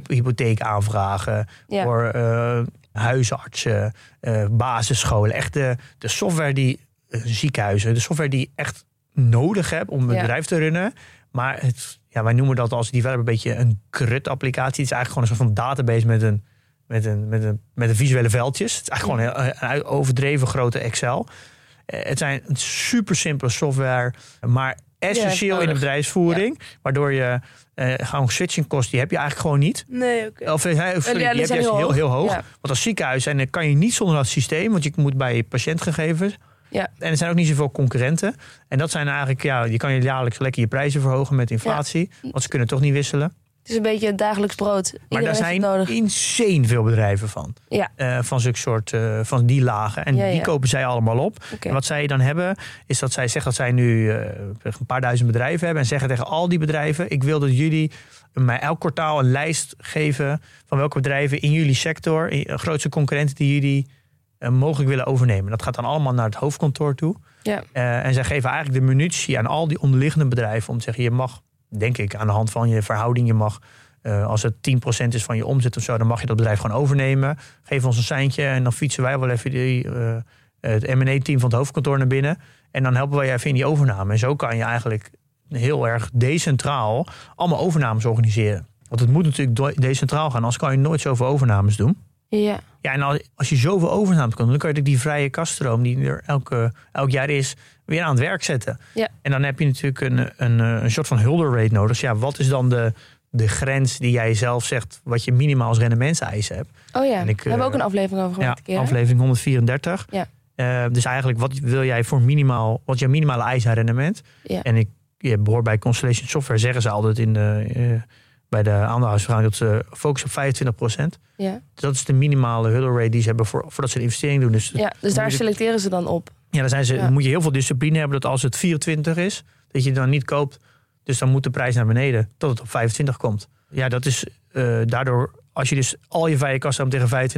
S2: hypotheekaanvragen.
S1: Ja.
S2: Voor eh, huisartsen, eh, basisscholen. Echt de, de software die ziekenhuizen. De software die je echt nodig hebt om een
S1: Ja.
S2: bedrijf te runnen. Maar het, ja, wij noemen dat als developer een beetje een krut applicatie. Het is eigenlijk gewoon een soort van database met een, met een, met een, met een visuele veldjes. Het is eigenlijk gewoon een, een overdreven grote Excel. Eh, Het zijn een super simpele software, maar essentieel in de bedrijfsvoering. Waardoor je eh, gewoon switching kosten, die heb je eigenlijk gewoon niet.
S1: Nee, oké.
S2: Of, eh, sorry,
S1: die
S2: die heb je
S1: heel
S2: heel,
S1: hoog.
S2: heel hoog.
S1: Ja.
S2: Want als ziekenhuis en kan je niet zonder dat systeem, want je moet bij je patiëntgegevens.
S1: Ja.
S2: En er zijn ook niet zoveel concurrenten. En dat zijn eigenlijk, ja, je kan je jaarlijks lekker je prijzen verhogen met inflatie. Want ze kunnen toch niet wisselen.
S1: Het is een beetje het dagelijks brood.
S2: Maar daar zijn
S1: nodig.
S2: insane veel bedrijven van.
S1: Ja.
S2: Eh, van zulke soort, eh, van die lagen. En
S1: Ja,
S2: die
S1: ja.
S2: kopen zij allemaal op. En wat zij dan hebben, is dat zij zeggen dat zij nu eh, een paar duizend bedrijven hebben. En zeggen tegen al die bedrijven: Ik wil dat jullie mij elk kwartaal een lijst geven van welke bedrijven in jullie sector, in, grootste concurrenten die jullie mogelijk willen overnemen. Dat gaat dan allemaal naar het hoofdkantoor toe.
S1: Ja.
S2: En zij geven eigenlijk de munitie aan al die onderliggende bedrijven om te zeggen: Je mag, denk ik, aan de hand van je verhouding, je mag. eh, als het 10% is van je omzet of zo, dan mag je dat bedrijf gewoon overnemen. Geef ons een seintje en dan fietsen wij wel even die, eh, het M&A-team van het hoofdkantoor naar binnen. En dan helpen wij je even in die overname. En zo kan je eigenlijk heel erg decentraal allemaal overnames organiseren. Want het moet natuurlijk decentraal gaan, anders kan je nooit zoveel overnames doen.
S1: Ja.
S2: Ja, en als- je zoveel overnames kan doen, dan kan je die vrije kaststroom die er elke, elk jaar is, weer aan het werk zetten.
S1: Ja.
S2: En dan heb je natuurlijk een, een, eh, een soort van hulder rate nodig. Dus ja, wat is dan de, de grens die jij zelf zegt, wat je minimaal als rendementseisen hebt?
S1: Oh ja,
S2: En ik,
S1: daar hebben we ook
S2: eh,
S1: een aflevering over gemaakt. keer,
S2: aflevering 134.
S1: Ja.
S2: Eh, dus eigenlijk, wat wil jij voor minimaal, wat is jouw minimale eis aan rendement?
S1: Ja.
S2: En ik je behoor bij Constellation Software, zeggen ze altijd in de, bij de aandeelhoudersvergadering dat ze focussen op 25%.
S1: Ja.
S2: Dus dat is de minimale hurdle rate die ze hebben voor, voordat ze een investering doen. Dus
S1: ja, dus daar selecteren ze dan op.
S2: ja, dan, zijn ze,
S1: Ja.
S2: moet je heel veel discipline hebben dat als het 24 is, dat je dan niet koopt. Dus dan moet de prijs naar beneden tot het op 25 komt. Ja, dat is eh, daardoor, als je dus al je vrije kaststroom tegen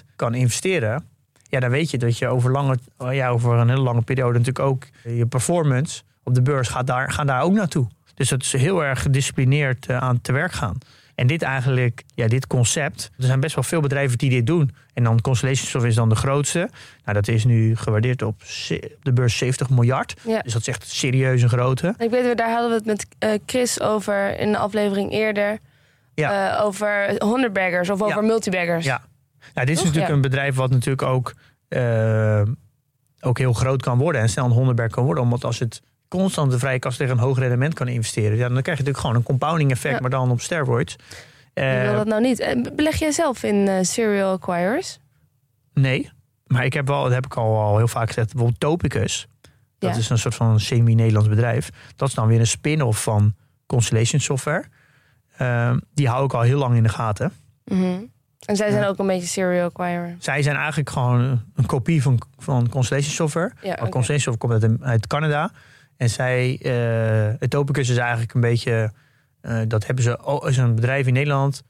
S2: 25% kan investeren, ja, dan weet je dat je over, lange, ja, over een hele lange periode natuurlijk ook je performance op de beurs gaat daar, gaan daar ook naartoe. Dus dat is heel erg gedisciplineerd eh, aan te werk gaan. En dit eigenlijk, ja, dit concept. Er zijn best wel veel bedrijven die dit doen. En dan Constellation Software is dan de grootste. Nou, dat is nu gewaardeerd op de beurs 70 miljard.
S1: Ja.
S2: Dus dat is echt serieus een grote.
S1: Ik weet, daar hadden we het met eh, Chris over in de aflevering eerder.
S2: Ja.
S1: Eh, over 100 baggers of over
S2: Ja.
S1: multibaggers.
S2: Ja. Nou, dit is natuurlijk een bedrijf wat natuurlijk ook, ook heel groot kan worden. En snel een Hondenberg kan worden. Omdat als het constant de vrije kast tegen een hoog rendement kan investeren. Ja, dan krijg je natuurlijk gewoon een compounding effect,
S1: Ja.
S2: maar dan op steroids. Eh,
S1: wil dat nou niet? Eh, Beleg jij zelf in eh, serial acquirers?
S2: Nee, maar ik heb wel, dat heb ik al, al heel vaak gezegd, bijvoorbeeld Topicus. Dat
S1: Ja.
S2: is een soort van semi-Nederlands bedrijf. Dat is dan weer een spin-off van Constellation Software. Ehm, die hou ik al heel lang in de gaten.
S1: Mhm. En zij zijn
S2: Ja.
S1: ook een beetje serial acquirer.
S2: Zij zijn eigenlijk gewoon een, kopie van, van Constellation Software.
S1: Ja, oké.
S2: Constellation Software komt uit, uit Canada. En zij, eh het Topicus is eigenlijk een beetje, eh, dat hebben ze, oh, is een bedrijf in Nederland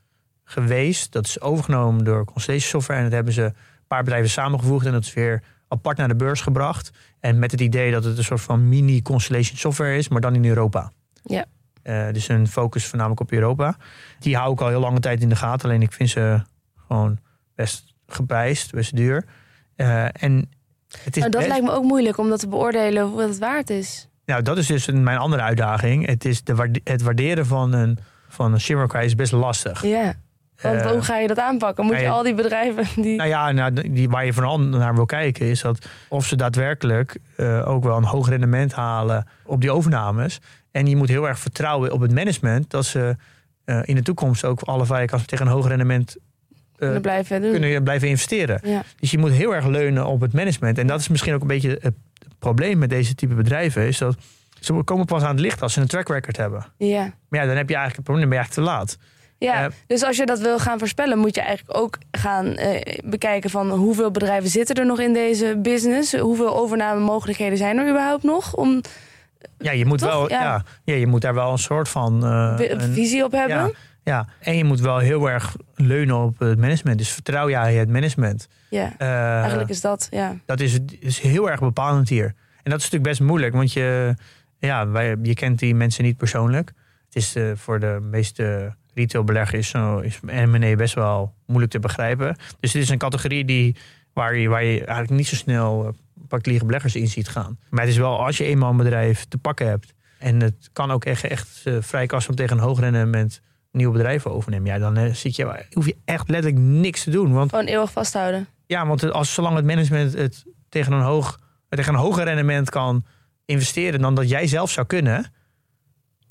S2: geweest. Dat is overgenomen door Constellation Software. En dat hebben ze een paar bedrijven samengevoegd. En dat is weer apart naar de beurs gebracht. En met het idee dat het een soort van mini Constellation Software is, maar dan in Europa.
S1: Ja.
S2: Eh, dus een focus voornamelijk op Europa. Die hou ik al heel lange tijd in de gaten. Alleen ik vind ze gewoon best geprijsd, best duur. Eh, en het is
S1: Nou, dat
S2: best-
S1: lijkt me ook moeilijk om dat te beoordelen wat het waard is.
S2: Nou, dat is dus een, mijn andere uitdaging. Het, is de waarde- het waarderen van een, van een Shimmerkai is best lastig.
S1: Ja. Want
S2: Eh,
S1: hoe ga je dat aanpakken? Moet
S2: nou
S1: je
S2: ja,
S1: al die bedrijven die.
S2: Nou ja, nou, die, waar je vooral naar wil kijken is dat of ze daadwerkelijk eh, ook wel een hoog rendement halen op die overnames. En je moet heel erg vertrouwen op het management dat ze eh, in de toekomst ook alle vrije kassen tegen een hoog rendement
S1: kunnen blijven doen.
S2: kunnen blijven investeren.
S1: Ja.
S2: Dus je moet heel erg leunen op het management. En dat is misschien ook een beetje het probleem met deze type bedrijven. Is dat ze komen pas aan het licht als ze een track record hebben.
S1: Ja.
S2: Maar ja, dan heb je eigenlijk het probleem, ben je eigenlijk te laat.
S1: Ja,
S2: Eh,
S1: dus als je dat wil gaan voorspellen, moet je eigenlijk ook gaan eh, bekijken van hoeveel bedrijven zitten er nog in deze business? Hoeveel overnamemogelijkheden zijn er überhaupt nog? Om
S2: Ja, je moet,
S1: Toch?
S2: wel,
S1: Ja.
S2: ja. Ja, je moet daar wel een soort van... eh, een-
S1: visie op hebben?
S2: ja, ja, en je moet wel heel erg leunen op het management. Dus vertrouw jij het management.
S1: Ja,
S2: Eh,
S1: eigenlijk is dat, ja.
S2: Dat is, is heel erg bepalend hier. En dat is natuurlijk best moeilijk, want je, ja, wij, je kent die mensen niet persoonlijk. Het is eh, voor de meeste retailbeleggers is, zo- is M&A best wel moeilijk te begrijpen. Dus het is een categorie die, waar, je, waar je eigenlijk niet zo snel eh, particuliere beleggers in ziet gaan. Maar het is wel, als je eenmaal een bedrijf te pakken hebt... en het kan ook echt, echt eh, vrij kassen om tegen een hoog rendement nieuwe bedrijven overnemen... ja, dan eh, zit je, hoef je echt letterlijk niks te doen. Want
S1: Gewoon eeuwig vasthouden.
S2: ja, want als, zolang het management het tegen een, hoog, tegen een hoger rendement kan investeren dan dat jij zelf zou kunnen.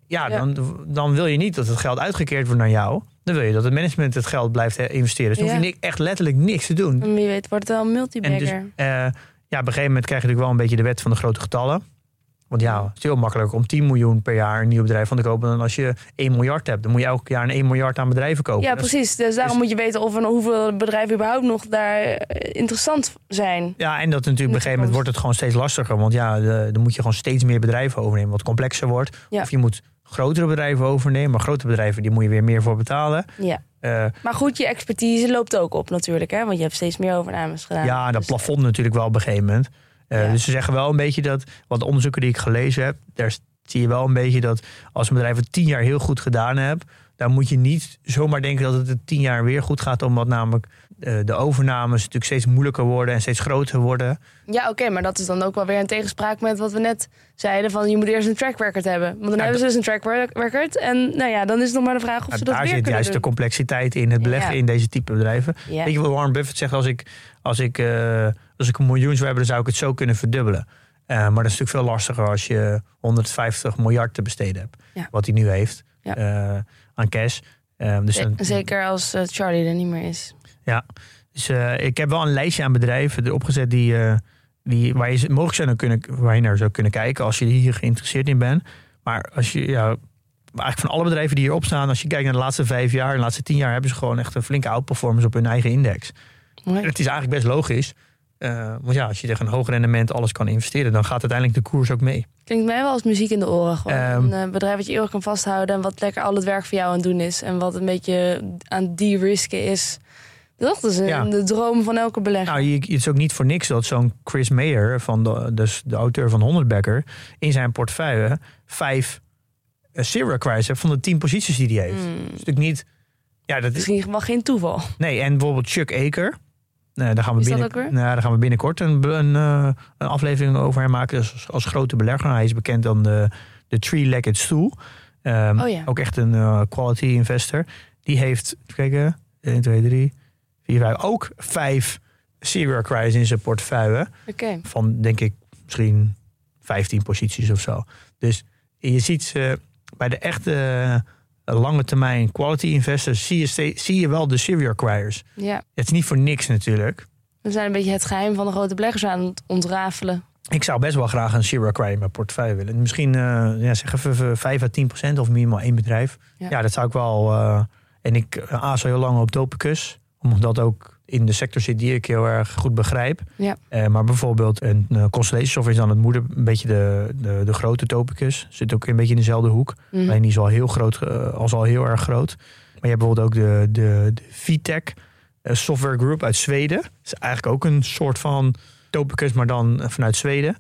S2: Ja,
S1: Ja.
S2: Dan, dan wil je niet dat het geld uitgekeerd wordt naar jou. Dan wil je dat het management het geld blijft eh, investeren. Dus dan hoef je echt letterlijk niks te doen.
S1: En wie weet wordt het wel een
S2: En
S1: multibagger.
S2: dus, eh, ja, op een gegeven moment krijg je natuurlijk wel een beetje de wet van de grote getallen. Want ja, het is heel makkelijk om 10 miljoen per jaar een nieuw bedrijf van te kopen. Dan als je 1 miljard hebt, dan moet je elk jaar een 1 miljard aan bedrijven kopen.
S1: Ja, precies. Dus daarom moet je weten of en hoeveel bedrijven überhaupt nog daar eh, interessant zijn.
S2: Ja, en dat natuurlijk op een gegeven moment wordt het gewoon steeds lastiger. Want ja, de- dan moet je gewoon steeds meer bedrijven overnemen. Wat complexer wordt.
S1: Ja.
S2: Of je moet grotere bedrijven overnemen. Maar grote bedrijven, die moet je weer meer voor betalen.
S1: Ja.
S2: Eh,
S1: Maar goed, je expertise loopt ook op natuurlijk, hè? Want je hebt steeds meer overnames gedaan.
S2: ja, dat
S1: Dus-
S2: plafond natuurlijk wel op een gegeven moment. Eh,
S1: Ja.
S2: Dus ze zeggen wel een beetje dat, wat onderzoeken die ik gelezen heb, daar zie je wel een beetje dat als een bedrijf het tien jaar heel goed gedaan hebt, dan moet je niet zomaar denken dat het het tien jaar weer goed gaat, omdat namelijk eh, de overnames natuurlijk steeds moeilijker worden en steeds groter worden.
S1: Ja, oké, maar dat is dan ook wel weer in tegenspraak met wat we net zeiden: van je moet eerst een track record hebben. Want dan
S2: Ja,
S1: hebben ze dus een track record. En nou ja, dan is het nog maar de vraag of
S2: Nou,
S1: ze dat
S2: daar
S1: weer
S2: zit
S1: kunnen
S2: juist de complexiteit in het beleggen
S1: Ja.
S2: in deze type bedrijven.
S1: Ja.
S2: Weet je wat Warren Buffett zegt? Als ik, als ik, eh, als ik een miljoen zou hebben, dan zou ik het zo kunnen verdubbelen. Eh, maar dat is natuurlijk veel lastiger als je 150 miljard te besteden hebt.
S1: Ja.
S2: Wat hij nu heeft
S1: Ja.
S2: eh, aan cash. Eh, dus
S1: Zeker als Charlie er niet meer is.
S2: Dus eh, ik heb wel een lijstje aan bedrijven erop gezet die, die, waar, je mogelijk zou naar kunnen, waar je naar zou kunnen kijken als je hier geïnteresseerd in bent. Maar als je, ja, eigenlijk van alle bedrijven die hierop staan, als je kijkt naar de laatste vijf jaar, de laatste tien jaar, hebben ze gewoon echt een flinke outperformance op hun eigen index. Het is eigenlijk best logisch. Eh, want ja, als je tegen een hoog rendement alles kan investeren, dan gaat uiteindelijk de koers ook mee.
S1: Klinkt mij wel als muziek in de oren. Gewoon.
S2: Ehm.
S1: een eh, bedrijf wat je eeuwig kan vasthouden en wat lekker al het werk voor jou aan het doen is. En wat een beetje aan de-risken is. Dat is een-
S2: Ja.
S1: de droom van elke belegger.
S2: Nou, je, het is ook niet voor niks dat zo'n Chris Mayer, van de, dus de auteur van 100 Backer, in zijn portefeuille vijf zero acquires heeft van de tien posities die hij heeft.
S1: Hmm.
S2: Dat is natuurlijk niet. Ja, dat is,
S1: Misschien wel geen toeval.
S2: nee, en bijvoorbeeld Chuck Aker. Nou, daar, gaan we binnen, nou, daar gaan we binnenkort een, een, eh, een aflevering over hem maken. Dus als, grote belegger. Hij is bekend dan de, de Three-Legged Stool.
S1: Oh ja.
S2: Ook echt een eh, quality investor. Die heeft, even kijken, 1, 2, 3, 4, 5. Ook vijf serial acquires in zijn portefeuille.
S1: Oké.
S2: Van denk ik misschien 15 posities of zo. Dus je ziet ze bij de echte lange termijn quality investors. Zie je, zie je wel de serial acquires.
S1: Ja.
S2: Het is niet voor niks natuurlijk.
S1: We zijn een beetje het geheim van de grote beleggers aan het ontrafelen.
S2: Ik zou best wel graag een serial acquire in mijn portefeuille willen. Misschien eh, ja, zeg even 5 à 10 procent of minimaal één bedrijf.
S1: Ja.
S2: Ja, dat zou ik wel. eh, en ik uh, aas al heel lang op Topicus. Omdat ook in de sector zit die ik heel erg goed begrijp.
S1: Ja.
S2: Eh, maar bijvoorbeeld een uh, Constellation Software is dan het moeder. Een beetje de, de, de grote Topicus. Zit ook een beetje in dezelfde hoek.
S1: Mhm.
S2: Alleen die is al heel groot, uh, als al heel erg groot. Maar je hebt bijvoorbeeld ook de, de, de VTech Software Group uit Zweden. Dat is eigenlijk ook een soort van Topicus, maar dan vanuit Zweden.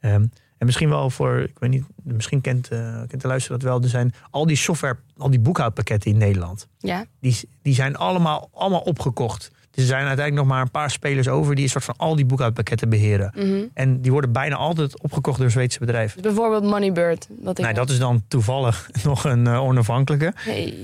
S2: Um, en misschien wel voor, ik weet niet, misschien kent, uh, kent de luisteraar dat wel. Er zijn al die software, al die boekhoudpakketten in Nederland.
S1: Ja.
S2: Die, die zijn allemaal, allemaal opgekocht. Dus er zijn uiteindelijk nog maar een paar spelers over die een soort van al die boekhoudpakketten beheren.
S1: Mm -hmm.
S2: En die worden bijna altijd opgekocht door Zweedse bedrijven.
S1: Dus bijvoorbeeld Moneybird. Wat ik
S2: nee, dat is dan toevallig nog een uh, onafhankelijke.
S1: Hey.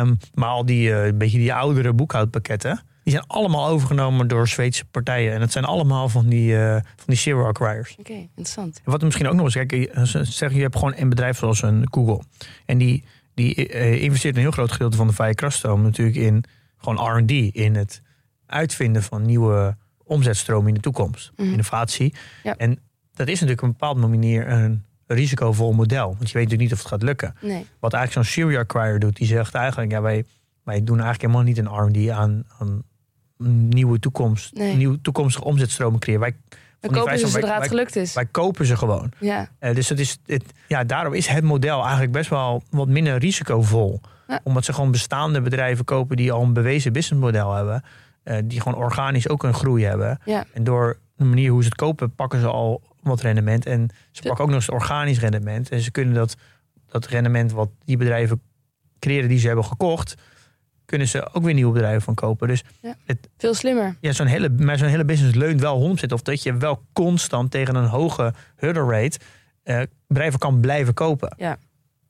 S2: Um, maar al die, uh, een beetje die oudere boekhoudpakketten. Die zijn allemaal overgenomen door Zweedse partijen. En dat zijn allemaal van die, uh, van die zero acquirers.
S1: Oké, okay, interessant.
S2: En wat misschien ook nog eens, kijk, zeg je hebt gewoon een bedrijf zoals een Google. En die, die investeert een heel groot gedeelte van de vrije krachtstroom natuurlijk in gewoon R&D. In het uitvinden van nieuwe omzetstromen in de toekomst.
S1: Mhm.
S2: Mm. Innovatie.
S1: Ja.
S2: En dat is natuurlijk op een bepaalde manier een risicovol model. Want je weet natuurlijk niet of het gaat lukken.
S1: Nee.
S2: Wat eigenlijk zo'n serial acquirer doet, die zegt eigenlijk, ja, wij, wij doen eigenlijk helemaal niet een R&D aan, aan nieuwe toekomst,
S1: Nee.
S2: nieuwe toekomstige omzetstromen creëren. Wij,
S1: We kopen ze
S2: vrij-
S1: zodra het gelukt is.
S2: wij kopen ze gewoon.
S1: Ja.
S2: Uh, dus het is, het, ja, daarom is het model eigenlijk best wel wat minder risicovol.
S1: Ja.
S2: Omdat ze gewoon bestaande bedrijven kopen die al een bewezen businessmodel hebben. Uh, die gewoon organisch ook een groei hebben.
S1: Ja.
S2: En door de manier hoe ze het kopen, pakken ze al wat rendement. En ze pakken ook nog eens organisch rendement. En ze kunnen dat, dat rendement wat die bedrijven creëren die ze hebben gekocht, kunnen ze ook weer nieuwe bedrijven van kopen. Dus
S1: Ja.
S2: het,
S1: Veel slimmer.
S2: ja, zo'n hele, maar zo'n hele business leunt wel 100% of dat je wel constant tegen een hoge hurdle rate uh, bedrijven kan blijven kopen.
S1: Ja.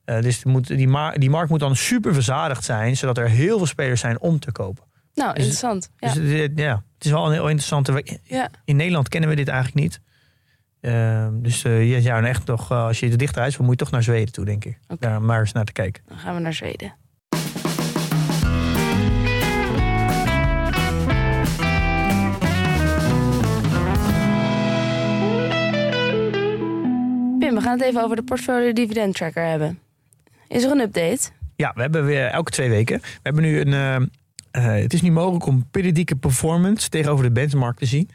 S2: Uh, dus moet, die, ma die markt moet dan super verzadigd zijn, zodat er heel veel spelers zijn om te kopen.
S1: Nou,
S2: Dus-
S1: interessant. Ja.
S2: Dus het, ja, het is wel een heel interessante.
S1: Ja.
S2: In Nederland kennen we dit eigenlijk niet. Uh, dus uh, ja, ja, en echt toch, uh, als je er dichteruit wil, moet je toch naar Zweden toe, denk ik. Daar maar eens naar te kijken.
S1: Dan gaan we naar Zweden. Pim, we gaan het even over de portfolio dividend tracker hebben. Is er een update?
S2: Ja, we hebben weer elke twee weken. We hebben nu een. Eh, het is nu mogelijk om periodieke performance tegenover de benchmark te zien.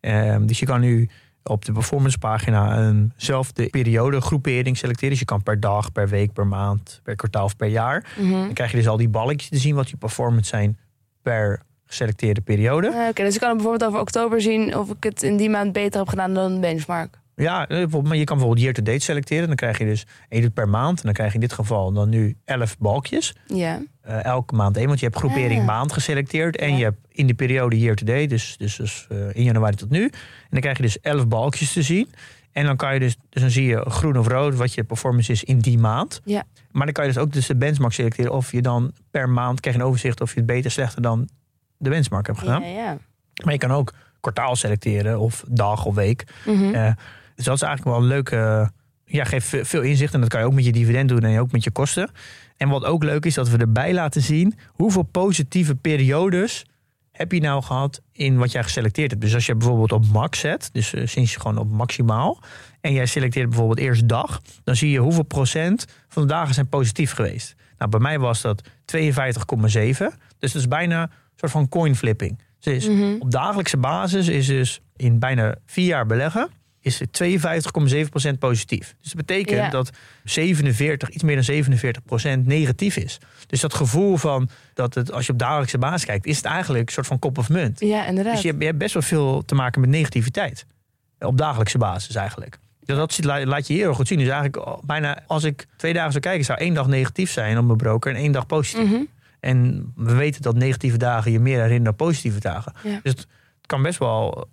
S2: Ehm, dus je kan nu op de performance pagina een zelfde periode groepering selecteren. Dus je kan per dag, per week, per maand, per kwartaal of per jaar.
S1: Mhm.
S2: Dan krijg je dus al die balletjes te zien wat je performance zijn per geselecteerde periode.
S1: Eh, Oké, dus ik kan bijvoorbeeld over oktober zien of ik het in die maand beter heb gedaan dan de benchmark.
S2: Ja, eh, maar je kan bijvoorbeeld year-to-date selecteren. Dan krijg je dus één per maand. En dan krijg je in dit geval dan nu 11 balkjes.
S1: Ja.
S2: Eh, elke maand één. Want je hebt groepering
S1: Ah.
S2: maand geselecteerd. En
S1: Ja.
S2: je hebt in de periode year-to-date. Dus, dus, dus eh, in januari tot nu. En dan krijg je dus 11 balkjes te zien. En dan kan je dus, dus dan zie je groen of rood wat je performance is in die maand.
S1: Ja.
S2: Maar dan kan je dus ook dus de benchmark selecteren. Of je dan per maand krijg je een overzicht of je het beter slechter dan de benchmark hebt gedaan.
S1: Ja, ja.
S2: Maar je kan ook kwartaal selecteren of dag of week. Eh, dus dat is eigenlijk wel een leuke. Ja, geeft ve- veel inzicht. En dat kan je ook met je dividend doen en ook met je kosten. En wat ook leuk is, dat we erbij laten zien hoeveel positieve periodes heb je nou gehad in wat jij geselecteerd hebt. Dus als je bijvoorbeeld op max zet, dus eh, sinds je gewoon op maximaal, en jij selecteert bijvoorbeeld eerst dag, dan zie je hoeveel procent van de dagen zijn positief geweest. Nou, bij mij was dat 52,7. Dus dat is bijna een soort van coin flipping. Dus
S1: Mhm.
S2: op dagelijkse basis is dus in bijna vier jaar beleggen is het 52,7% positief. Dus dat betekent
S1: Ja.
S2: dat 47, iets meer dan 47% negatief is. Dus dat gevoel van dat het, als je op dagelijkse basis kijkt, is het eigenlijk een soort van kop of munt.
S1: ja, inderdaad.
S2: Dus je, hebt- je hebt best wel veel te maken met negativiteit. Op dagelijkse basis eigenlijk. Dat laat je heel goed zien. Dus eigenlijk oh, bijna als ik twee dagen zou kijken, zou één dag negatief zijn op mijn broker en één dag positief.
S1: Mhm.
S2: En we weten dat negatieve dagen je meer herinneren dan positieve dagen.
S1: Ja.
S2: Dus het kan best wel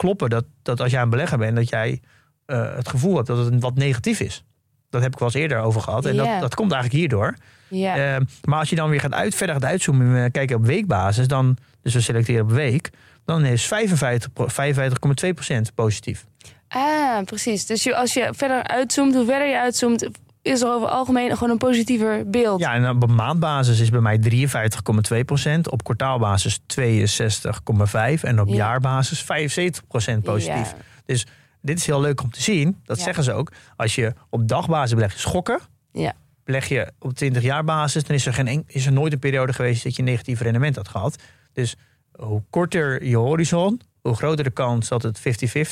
S2: kloppen dat, dat als jij een belegger bent, dat jij eh, het gevoel hebt dat het wat negatief is. Dat heb ik wel eens eerder over gehad. En dat, dat komt eigenlijk hierdoor.
S1: Ja.
S2: Eh, maar als je dan weer gaat uit, verder gaat uitzoomen en we kijken op weekbasis, dan, dus we selecteren op week, dan is 55, pro- 55,2% positief.
S1: Ah, precies. Dus als je verder uitzoomt, hoe verder je uitzoomt, is er over het algemeen gewoon een positiever beeld.
S2: Ja, en op maandbasis is bij mij 53,2%, op kwartaalbasis 62,5% en op
S1: Ja.
S2: jaarbasis 75% positief.
S1: Ja.
S2: Dit is heel leuk om te zien. Dat
S1: Ja.
S2: zeggen ze ook. Als je op dagbasis belegt, schokken.
S1: Ja.
S2: Beleg je op 20 jaar basis, dan is er, geen, is er nooit een periode geweest dat je een negatief rendement had gehad. Dus hoe korter je horizon, hoe groter de kans dat het 50-50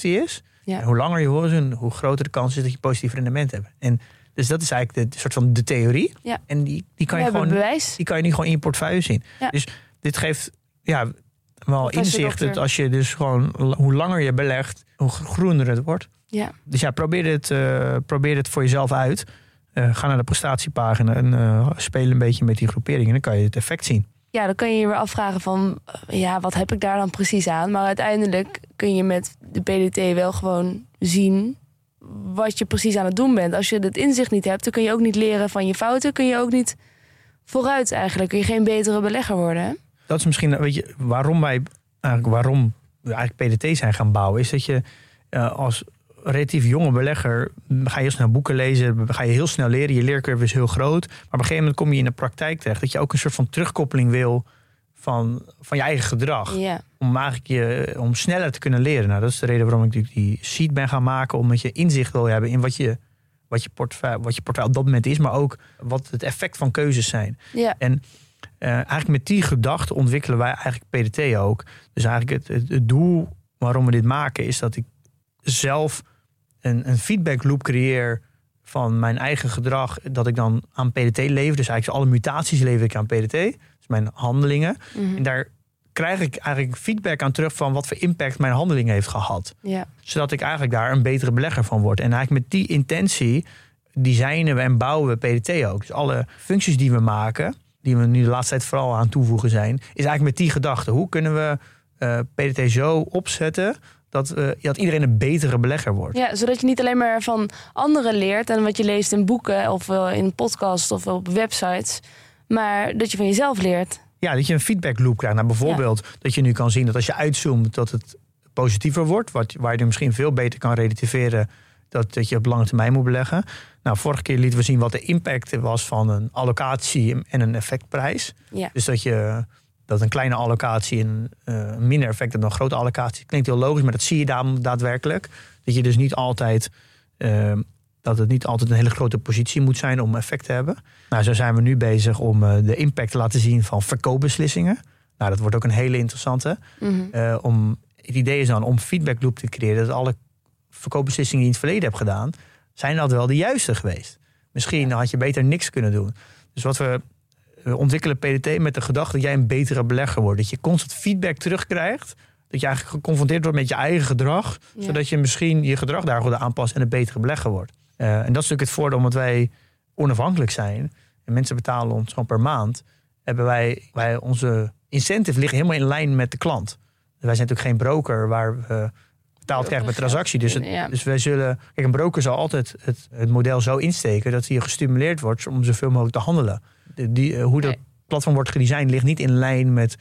S2: is. En hoe langer je horizon, hoe groter de kans is dat je positief rendement hebt. En dus dat is eigenlijk de, soort van de theorie.
S1: Ja.
S2: En die, die kan
S1: We
S2: je gewoon
S1: bewijs.
S2: die kan je nu gewoon in je portefeuille zien.
S1: Ja.
S2: Dus dit geeft ja, wel inzicht dat als je dus gewoon hoe langer je belegt, hoe gro- groener het wordt.
S1: Ja.
S2: Dus ja, probeer het, eh, probeer het voor jezelf uit. Eh, ga naar de prestatiepagina en eh, speel een beetje met die groeperingen. Dan kan je het effect zien.
S1: ja, dan kan je je weer afvragen van, ja, wat heb ik daar dan precies aan? Maar uiteindelijk kun je met de PDT wel gewoon zien wat je precies aan het doen bent. Als je het inzicht niet hebt, dan kun je ook niet leren van je fouten. Kun je ook niet vooruit eigenlijk. Kun je geen betere belegger worden.
S2: Dat is misschien, weet je, waarom wij eigenlijk, waarom we eigenlijk PDT zijn gaan bouwen, is dat je eh, als relatief jonge belegger ga je heel snel boeken lezen, ga je heel snel leren, je leercurve is heel groot, maar op een gegeven moment kom je in de praktijk terecht dat je ook een soort van terugkoppeling wil van, van je eigen gedrag. Om eigenlijk je, om sneller te kunnen leren. Nou, dat is de reden waarom ik natuurlijk die sheet ben gaan maken, omdat je inzicht wil hebben in wat je, wat je portefeuille, wat je op dat moment is, maar ook wat het effect van keuzes zijn. En eh, eigenlijk met die gedachte ontwikkelen wij eigenlijk PDT ook. Dus eigenlijk het, het, het doel waarom we dit maken is dat ik zelf een, een feedback loop creëer van mijn eigen gedrag. Dat ik dan aan PDT lever. Dus eigenlijk alle mutaties lever ik aan PDT. Dus mijn handelingen.
S1: mhm,
S2: En daar krijg ik eigenlijk feedback aan terug van wat voor impact mijn handeling heeft gehad
S1: ja,
S2: zodat ik eigenlijk daar een betere belegger van word. En eigenlijk met die intentie designen we en bouwen we PDT ook. Dus alle functies die we maken, die we nu de laatste tijd vooral aan toevoegen zijn, is eigenlijk met die gedachte. Hoe kunnen we eh, PDT zo opzetten dat, eh, dat iedereen een betere belegger wordt?
S1: ja. Zodat je niet alleen maar van anderen leert en wat je leest in boeken of wel in podcasts of op websites. Maar dat je van jezelf leert.
S2: Ja, dat je een feedback loop krijgt. Nou, bijvoorbeeld dat je nu kan zien dat als je uitzoomt dat het positiever wordt, wat, waar je misschien veel beter kan relativeren dat, dat je op lange termijn moet beleggen. Nou, vorige keer lieten we zien wat de impact was van een allocatie en een effectprijs.
S1: Ja.
S2: Dus dat je dat een kleine allocatie een eh, minder effect heeft dan een grote allocatie. Klinkt heel logisch, maar dat zie je daar daadwerkelijk. Dat je dus niet altijd eh, Dat het niet altijd een hele grote positie moet zijn om effect te hebben. Nou, zo zijn we nu bezig om eh, de impact te laten zien van verkoopbeslissingen. Nou, dat wordt ook een hele interessante.
S1: Mhm.
S2: Om, het idee is dan om feedback loop te creëren. Dat alle verkoopbeslissingen die je in het verleden hebt gedaan, zijn dat wel de juiste geweest. Misschien had je beter niks kunnen doen. Dus wat we we ontwikkelen PDT met de gedachte dat jij een betere belegger wordt. Dat je constant feedback terugkrijgt. Dat je eigenlijk geconfronteerd wordt met je eigen gedrag.
S1: Ja.
S2: Zodat je misschien je gedrag daar goed aanpast en een betere belegger wordt. Eh, en dat is natuurlijk het voordeel omdat wij onafhankelijk zijn. En mensen betalen ons gewoon per maand. Hebben wij, wij onze incentive liggen helemaal in lijn met de klant. Wij zijn natuurlijk geen broker waar we betaald krijgen per transactie. Dus, het,
S1: Ja.
S2: dus wij zullen. Kijk, een broker zal altijd het, het model zo insteken dat hij gestimuleerd wordt om zoveel mogelijk te handelen. Die, eh, hoe dat
S1: Nee.
S2: platform wordt gedesigned ligt niet in lijn met,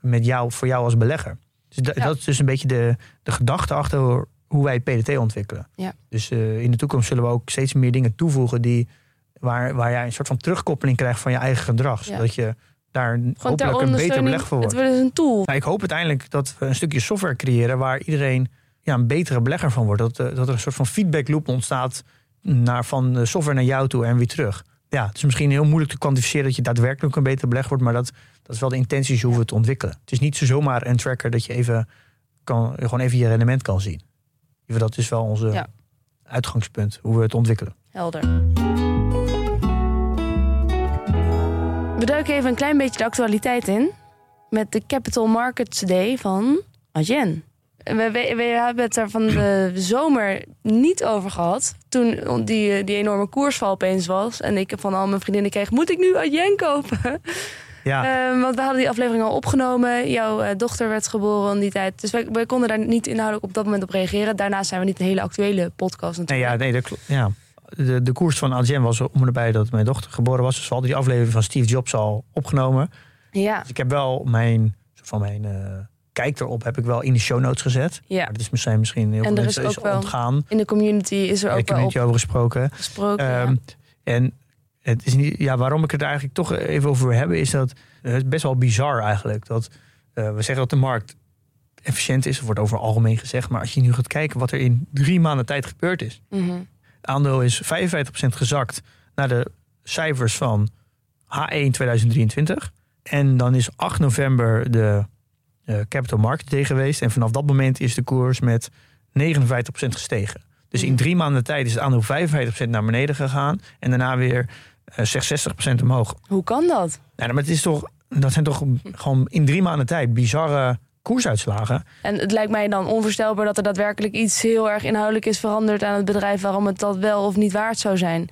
S2: met jou voor jou als belegger. Dus
S1: Ja.
S2: dat is dus een beetje de, de gedachte achter hoe wij PDT ontwikkelen.
S1: Ja.
S2: Dus eh, in de toekomst zullen we ook steeds meer dingen toevoegen die waar, waar jij een soort van terugkoppeling krijgt van je eigen gedrag.
S1: Ja.
S2: Zodat je daar
S1: Gewoon
S2: hopelijk een beter
S1: ondersteuning.
S2: beleg voor
S1: Het
S2: wordt.
S1: wordt dus een tool.
S2: Nou, ik hoop uiteindelijk dat we een stukje software creëren waar iedereen ja, een betere belegger van wordt. Dat, eh, dat er een soort van feedback loop ontstaat naar, van de software naar jou toe en weer terug. Ja, het is misschien heel moeilijk te kwantificeren dat je daadwerkelijk een betere belegger wordt, maar dat, dat is wel de intentie hoe we het ontwikkelen. Het is niet zo zomaar een tracker dat je even kan, gewoon even je rendement kan zien. Dat is wel onze
S1: Ja.
S2: uitgangspunt, hoe we het ontwikkelen.
S1: Helder. We duiken even een klein beetje de actualiteit in. Met de Capital Markets Day van Adyen. We, we, we hebben het er van de zomer niet over gehad. Toen die, die enorme koersval opeens was. En ik van al mijn vriendinnen kreeg, moet ik nu Adyen kopen?
S2: Ja,
S1: Ehm, want we hadden die aflevering al opgenomen. Jouw eh, dochter werd geboren in die tijd. Dus wij, wij konden daar niet inhoudelijk op dat moment op reageren. Daarnaast zijn we niet een hele actuele podcast
S2: nee,
S1: natuurlijk.
S2: ja, nee dat klopt. Ja. De, de koers van Adyen was om erbij dat mijn dochter geboren was. Dus we hadden die aflevering van Steve Jobs al opgenomen.
S1: ja.
S2: Dus ik heb wel mijn, van mijn eh, kijk erop heb ik wel in de show notes gezet.
S1: ja.
S2: Maar dat is misschien, misschien heel
S1: En
S2: veel
S1: er is
S2: mensen is
S1: ook wel
S2: ontgaan.
S1: In de community is er ook
S2: heb
S1: wel op
S2: over gesproken.
S1: gesproken. ja.
S2: Ehm, En het is niet, ja, waarom ik het eigenlijk toch even over wil hebben, is dat het is best wel bizar eigenlijk. Dat eh, we zeggen dat de markt efficiënt is, wordt over algemeen gezegd. Maar als je nu gaat kijken wat er in drie maanden tijd gebeurd is.
S1: Mhm.
S2: Het aandeel is 55% gezakt naar de cijfers van H1 2023. En dan is 8 november de eh, Capital Market Day geweest. En vanaf dat moment is de koers met 59% gestegen. Dus in
S1: Mhm.
S2: drie maanden tijd is het aandeel 55% naar beneden gegaan. En daarna weer eh, zeg 60% omhoog.
S1: Hoe kan dat?
S2: Ja, maar het is toch, dat zijn toch gewoon in drie maanden tijd bizarre koersuitslagen.
S1: En het lijkt mij dan onvoorstelbaar dat er daadwerkelijk iets heel erg inhoudelijk is veranderd aan het bedrijf waarom het dat wel of niet waard zou zijn.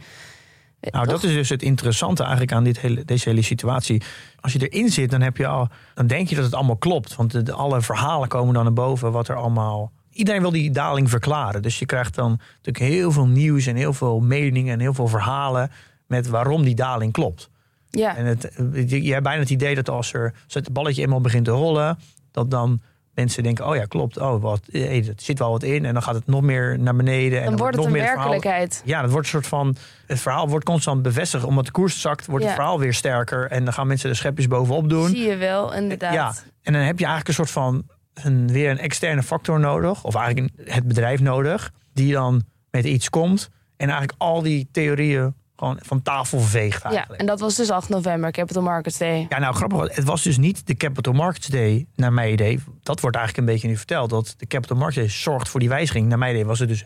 S1: Eh,
S2: Nou,
S1: toch?
S2: dat is dus het interessante eigenlijk aan dit hele, deze hele situatie. Als je erin zit, dan, heb je al, dan denk je dat het allemaal klopt. Want de, de- alle verhalen komen dan naar boven wat er allemaal... Iedereen wil die daling verklaren. Dus je krijgt dan natuurlijk heel veel nieuws en heel veel meningen en heel veel verhalen met waarom die daling klopt.
S1: Ja,
S2: En het, je, je hebt bijna het idee dat als, er, als het balletje eenmaal begint te rollen, dat dan mensen denken, oh ja, klopt, oh, wat, hey, er zit wel wat in. En dan gaat het nog meer naar beneden. en
S1: dan wordt het
S2: nog
S1: een
S2: meer verhaal-
S1: werkelijkheid.
S2: ja, dat wordt een soort van. Het verhaal wordt constant bevestigd. Omdat de koers zakt, wordt
S1: Ja.
S2: het verhaal weer sterker. En dan gaan mensen de schepjes bovenop doen.
S1: Zie je wel, inderdaad.
S2: Ja, en dan heb je eigenlijk een soort van. Een, weer een externe factor nodig. Of eigenlijk het bedrijf nodig. Die dan met iets komt. En eigenlijk al die theorieën gewoon van tafel veegt
S1: Ja,
S2: eigenlijk.
S1: en dat was dus 8 november, Capital Markets Day.
S2: Ja, nou grappig. Het was dus niet de Capital Markets Day, naar mijn idee. Dat wordt eigenlijk een beetje nu verteld. Dat de Capital Markets Day zorgt voor die wijziging. Naar mijn idee was het dus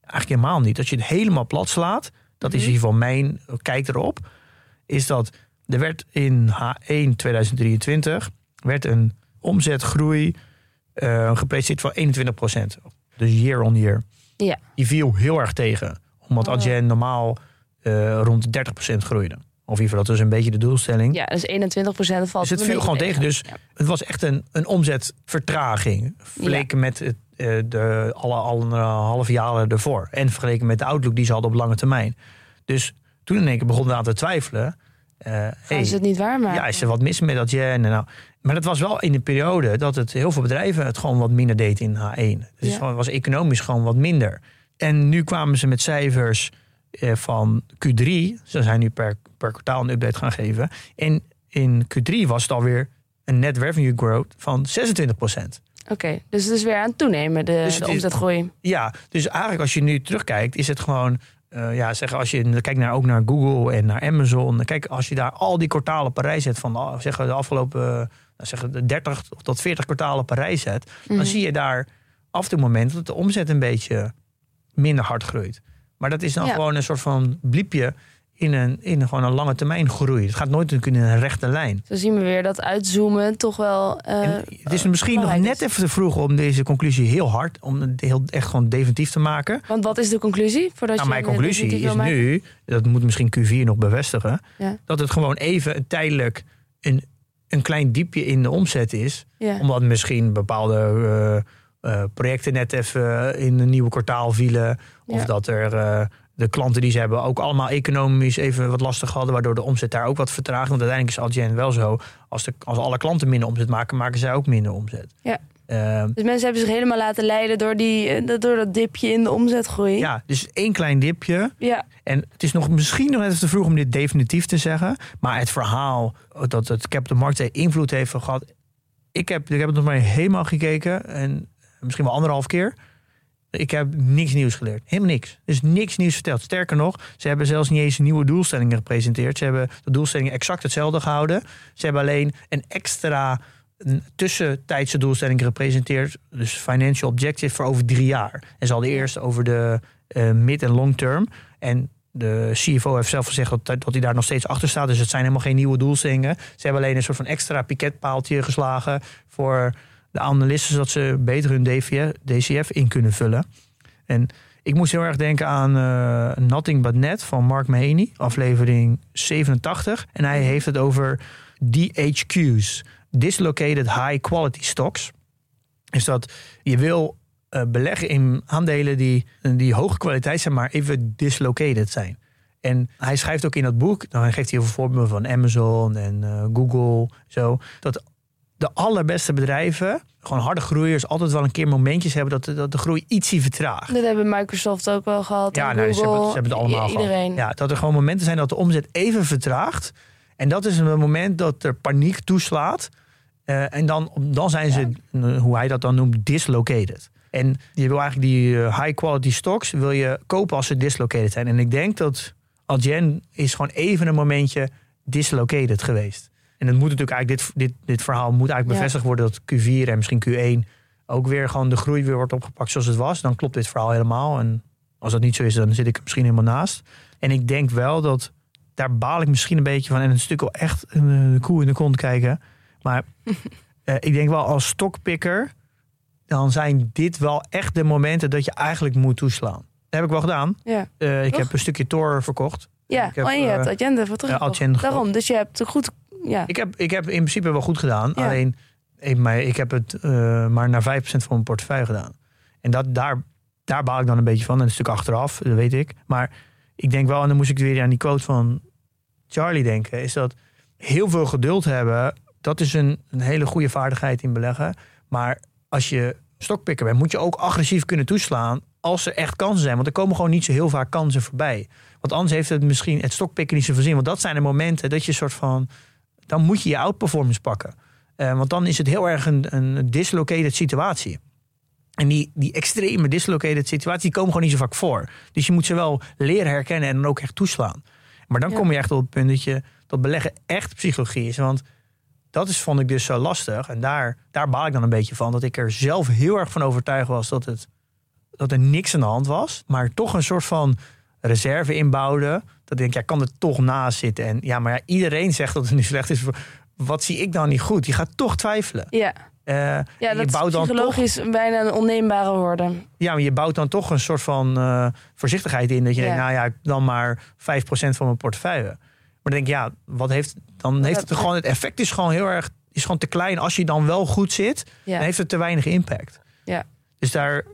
S2: eigenlijk helemaal niet. Dat je het helemaal plat slaat. Dat is in ieder geval mijn kijk erop. Is dat er werd in H1 2023 werd een omzetgroei eh gepresteerd van 21% Dus year on year.
S1: Ja.
S2: Die viel heel erg tegen. Omdat
S1: Oh.
S2: Adyen normaal eh, rond 30% groeide. Of in ieder geval, dat was een beetje de doelstelling.
S1: Ja, dus 21 procent valt
S2: Dus het viel gewoon tegen. Dus
S1: Ja.
S2: het was echt een, een omzetvertraging. Vergeleken met het, eh, de, alle, alle halve jaren ervoor. En vergeleken met de outlook die ze hadden op lange termijn. Dus toen in één keer begonnen we aan te twijfelen. eh,
S1: Gaan
S2: hey,
S1: ze het niet waarmaken?
S2: ja, is er wat mis met dat yen? En nou, maar dat was wel in een periode dat het heel veel bedrijven het gewoon wat minder deed in H1. Dus
S1: Ja.
S2: het was economisch gewoon wat minder. En nu kwamen ze met cijfers eh, van Q3. Ze zijn nu per, per kwartaal een update gaan geven. En in Q3 was het alweer een net revenue growth van 26%
S1: Oké, dus het is weer aan het toenemen, de,
S2: Dus
S1: de omzetgroei.
S2: Ja, dus eigenlijk als je nu terugkijkt, is het gewoon. eh, ja, zeggen als je kijkt naar, ook naar Google en naar Amazon. Kijk, als je daar al die kwartalen een rij zet van de, zeggen de afgelopen eh, nou, zeggen de 30 tot 40 kwartalen een rij zet,
S1: Mhm.
S2: dan zie je daar af en toe moment dat de omzet een beetje minder hard groeit. Maar dat is dan
S1: Ja.
S2: gewoon een soort van bliepje in een, in gewoon een lange termijn groei. Het gaat nooit natuurlijk in een rechte lijn.
S1: Zo zien we weer dat uitzoomen toch wel. eh,
S2: het is misschien nog net even te vroeg om deze conclusie heel hard, om het heel echt gewoon definitief te maken.
S1: Want wat is de conclusie? Voordat
S2: Nou,
S1: je
S2: mijn conclusie is nu, dat moet misschien Q4 nog bevestigen,
S1: Ja.
S2: dat het gewoon even tijdelijk een, een klein diepje in de omzet is.
S1: Ja.
S2: Omdat misschien bepaalde eh, eh, projecten net even in een nieuwe kwartaal vielen. Of
S1: Ja.
S2: dat er eh, de klanten die ze hebben ook allemaal economisch even wat lastig hadden. Waardoor de omzet daar ook wat vertraagt. Want uiteindelijk is Adyen wel zo. Als, de, als alle klanten minder omzet maken, maken zij ook minder omzet.
S1: Ja.
S2: Eh,
S1: Dus mensen hebben zich helemaal laten leiden door, die, eh, door dat dipje in de omzetgroei.
S2: ja, dus één klein dipje.
S1: Ja.
S2: En het is nog misschien nog net even te vroeg om dit definitief te zeggen. Maar het verhaal dat het capital market invloed heeft gehad. Ik heb, ik heb het nog maar helemaal gekeken. En misschien wel anderhalf keer. Ik heb niks nieuws geleerd. Helemaal niks. Is niks nieuws verteld. Sterker nog, ze hebben zelfs niet eens nieuwe doelstellingen gepresenteerd. Ze hebben de doelstellingen exact hetzelfde gehouden. Ze hebben alleen een extra tussentijdse doelstelling gepresenteerd. Dus financial objective voor over drie jaar. En ze hadden eerst over de eh, mid- en long term. En de CFO heeft zelf gezegd dat, dat hij daar nog steeds achter staat. Dus het zijn helemaal geen nieuwe doelstellingen. Ze hebben alleen een soort van extra piketpaaltje geslagen voor de analisten, zodat ze beter hun DVF, DCF in kunnen vullen. En ik moest heel erg denken aan eh, Nothing But Net van Mark Mahaney, aflevering 87. En hij heeft het over DHQ's, Dislocated High Quality Stocks. Is dat je wil eh, beleggen in aandelen die, die hoge kwaliteit zijn, maar even dislocated zijn. En hij schrijft ook in dat boek, dan geeft hij heel veel voorbeelden van Amazon en eh, Google, zo, dat de allerbeste bedrijven, gewoon harde groeiers, altijd wel een keer momentjes hebben dat, de- dat de groei ietsie vertraagt.
S1: Dat hebben Microsoft ook wel gehad.
S2: Ja,
S1: en
S2: nou, ze, hebben, ze hebben het allemaal
S1: i-
S2: gehad.
S1: Iedereen.
S2: Ja, dat er gewoon momenten zijn dat de omzet even vertraagt. En dat is een moment dat er paniek toeslaat. Eh, en dan, dan zijn ze, hoe hij dat dan noemt, dislocated. En je wil eigenlijk die eh, high quality stocks wil je kopen als ze dislocated zijn. En ik denk dat Adyen is gewoon even een momentje dislocated geweest. En het moet natuurlijk eigenlijk, dit, dit, dit verhaal moet eigenlijk bevestigd worden dat Q4 en misschien Q1 ook weer gewoon de groei weer wordt opgepakt zoals het was. Dan klopt dit verhaal helemaal. En als dat niet zo is, dan zit ik er misschien helemaal naast. En ik denk wel dat, daar baal ik misschien een beetje van. En het is natuurlijk wel echt een eh, koe in de kont kijken. Maar eh, ik denk wel als stokpikker, dan zijn dit wel echt de momenten dat je eigenlijk moet toeslaan. Dat heb ik wel gedaan.
S1: Ja.
S2: Eh, ik heb een stukje Tor verkocht.
S1: Ja,
S2: Ik heb,
S1: oh, en je hebt
S2: eh,
S1: agenda voor terug. Daarom, dus je hebt goed. Ja.
S2: Ik heb, ik heb in principe wel goed gedaan.
S1: Ja.
S2: Alleen, ik, maar ik heb het eh, maar naar 5% van mijn portefeuille gedaan. En dat, daar, daar baal ik dan een beetje van. En een stuk achteraf, dat weet ik. Maar ik denk wel, en dan moest ik weer aan die quote van Charlie denken, is dat heel veel geduld hebben, dat is een, een hele goede vaardigheid in beleggen. Maar als je stokpikker bent, moet je ook agressief kunnen toeslaan als er echt kansen zijn. Want er komen gewoon niet zo heel vaak kansen voorbij. Want anders heeft het misschien het stokpikken niet zoveel zin. Want dat zijn de momenten dat je een soort van dan moet je je outperformance pakken. Eh, want dan is het heel erg een, een dislocated situatie. En die, die extreme dislocated situaties die komen gewoon niet zo vaak voor. Dus je moet ze wel leren herkennen en dan ook echt toeslaan. Maar dan
S1: Ja.
S2: kom je echt op het punt dat, je, dat beleggen echt psychologie is. Want dat is, vond ik dus zo lastig. En daar, daar baal ik dan een beetje van. Dat ik er zelf heel erg van overtuigd was dat, het, dat er niks aan de hand was. Maar toch een soort van reserve inbouwde. Dat ik denk, ja, kan er toch naast zitten. En ja, maar ja, iedereen zegt dat het nu slecht is. Wat zie ik dan niet goed? Je gaat toch twijfelen.
S1: Ja,
S2: Eh,
S1: ja dat
S2: je bouwt
S1: is
S2: dan toch,
S1: psychologisch bijna een onneembare woorden.
S2: ja, maar je bouwt dan toch een soort van eh, voorzichtigheid in. Dat je
S1: Ja.
S2: denkt, nou ja, dan maar 5% van mijn portefeuille. Maar dan denk ik, ja, wat heeft, dan heeft het gewoon, het effect is gewoon heel erg, is gewoon te klein. Als je dan wel goed zit,
S1: Ja.
S2: dan heeft het te weinig impact.
S1: Ja.
S2: Dus daar,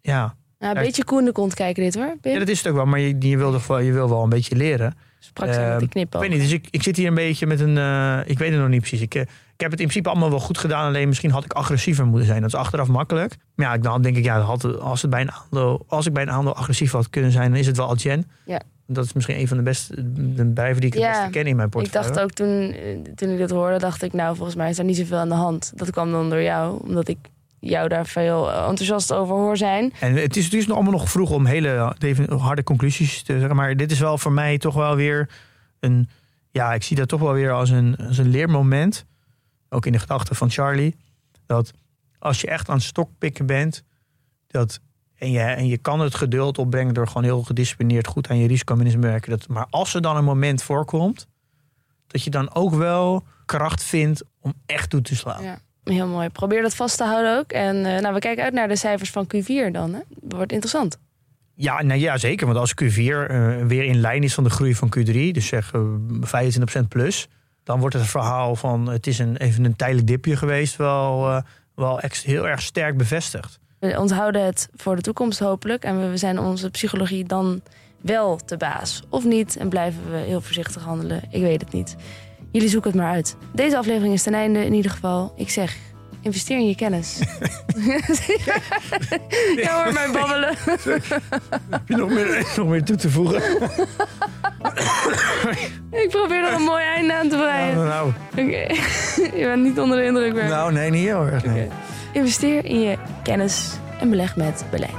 S2: ja,
S1: Nou, een beetje koe in de kont kijken dit hoor. Pim.
S2: ja dat is het ook wel. Maar je, je, wil, toch je wil wel een beetje leren.
S1: Sprak ze met die
S2: Ehm,
S1: knippen.
S2: Ik weet niet, dus ik, ik zit hier een beetje met een... eh, ik weet het nog niet precies. Ik, eh, ik heb het in principe allemaal wel goed gedaan. Alleen misschien had ik agressiever moeten zijn. Dat is achteraf makkelijk. Maar ja, dan denk ik, ja, had, als, het bij een aandeel, als ik bij een aandeel agressief had kunnen zijn... dan is het wel Adyen.
S1: Ja.
S2: Dat is misschien een van de beste de bedrijven die ik het beste ken in mijn
S1: Ik
S2: portefeuille.
S1: dacht ook toen, eh, toen ik dit hoorde, dacht ik, nou, volgens mij is er niet zoveel aan de hand. Dat kwam dan door jou, omdat ik jou daar veel eh, enthousiast over hoor zijn.
S2: En het is dus nog allemaal nog vroeg om hele even harde conclusies te zeggen. Maar dit is wel voor mij toch wel weer een. Ja, ik zie dat toch wel weer als een, als een leermoment. Ook in de gedachten van Charlie. Dat als je echt aan het stokpikken bent. Dat, en, je, en je kan het geduld opbrengen door gewoon heel gedisciplineerd goed aan je risicomanagement werken. Dat, maar als er dan een moment voorkomt. Dat je dan ook wel kracht vindt om echt toe te slaan.
S1: Ja. Heel mooi. Probeer dat vast te houden ook. En eh, nou, we kijken uit naar de cijfers van Q4 dan. Hè? Wordt interessant.
S2: Ja, nou ja, zeker. Want als Q4 eh, weer in lijn is van de groei van Q3, dus zeg eh 25% plus, dan wordt het verhaal van het is een, even een tijdelijk dipje geweest wel, wel ex- heel erg sterk bevestigd.
S1: We onthouden het voor de toekomst hopelijk. En we zijn onze psychologie dan wel te baas. Of niet. En blijven we heel voorzichtig handelen. Ik weet het niet. Jullie zoeken het maar uit. Deze aflevering is ten einde in ieder geval. Ik zeg, investeer in je kennis. ja hoor, mij babbelen.
S2: Heb je nog meer, nog meer toe te voegen?
S1: Ik probeer er een mooi einde aan te breien.
S2: nou,
S1: Oké. je bent niet onder de indruk meer.
S2: nou, nee, niet heel erg. Nee.
S1: Investeer in je kennis en beleg met beleid.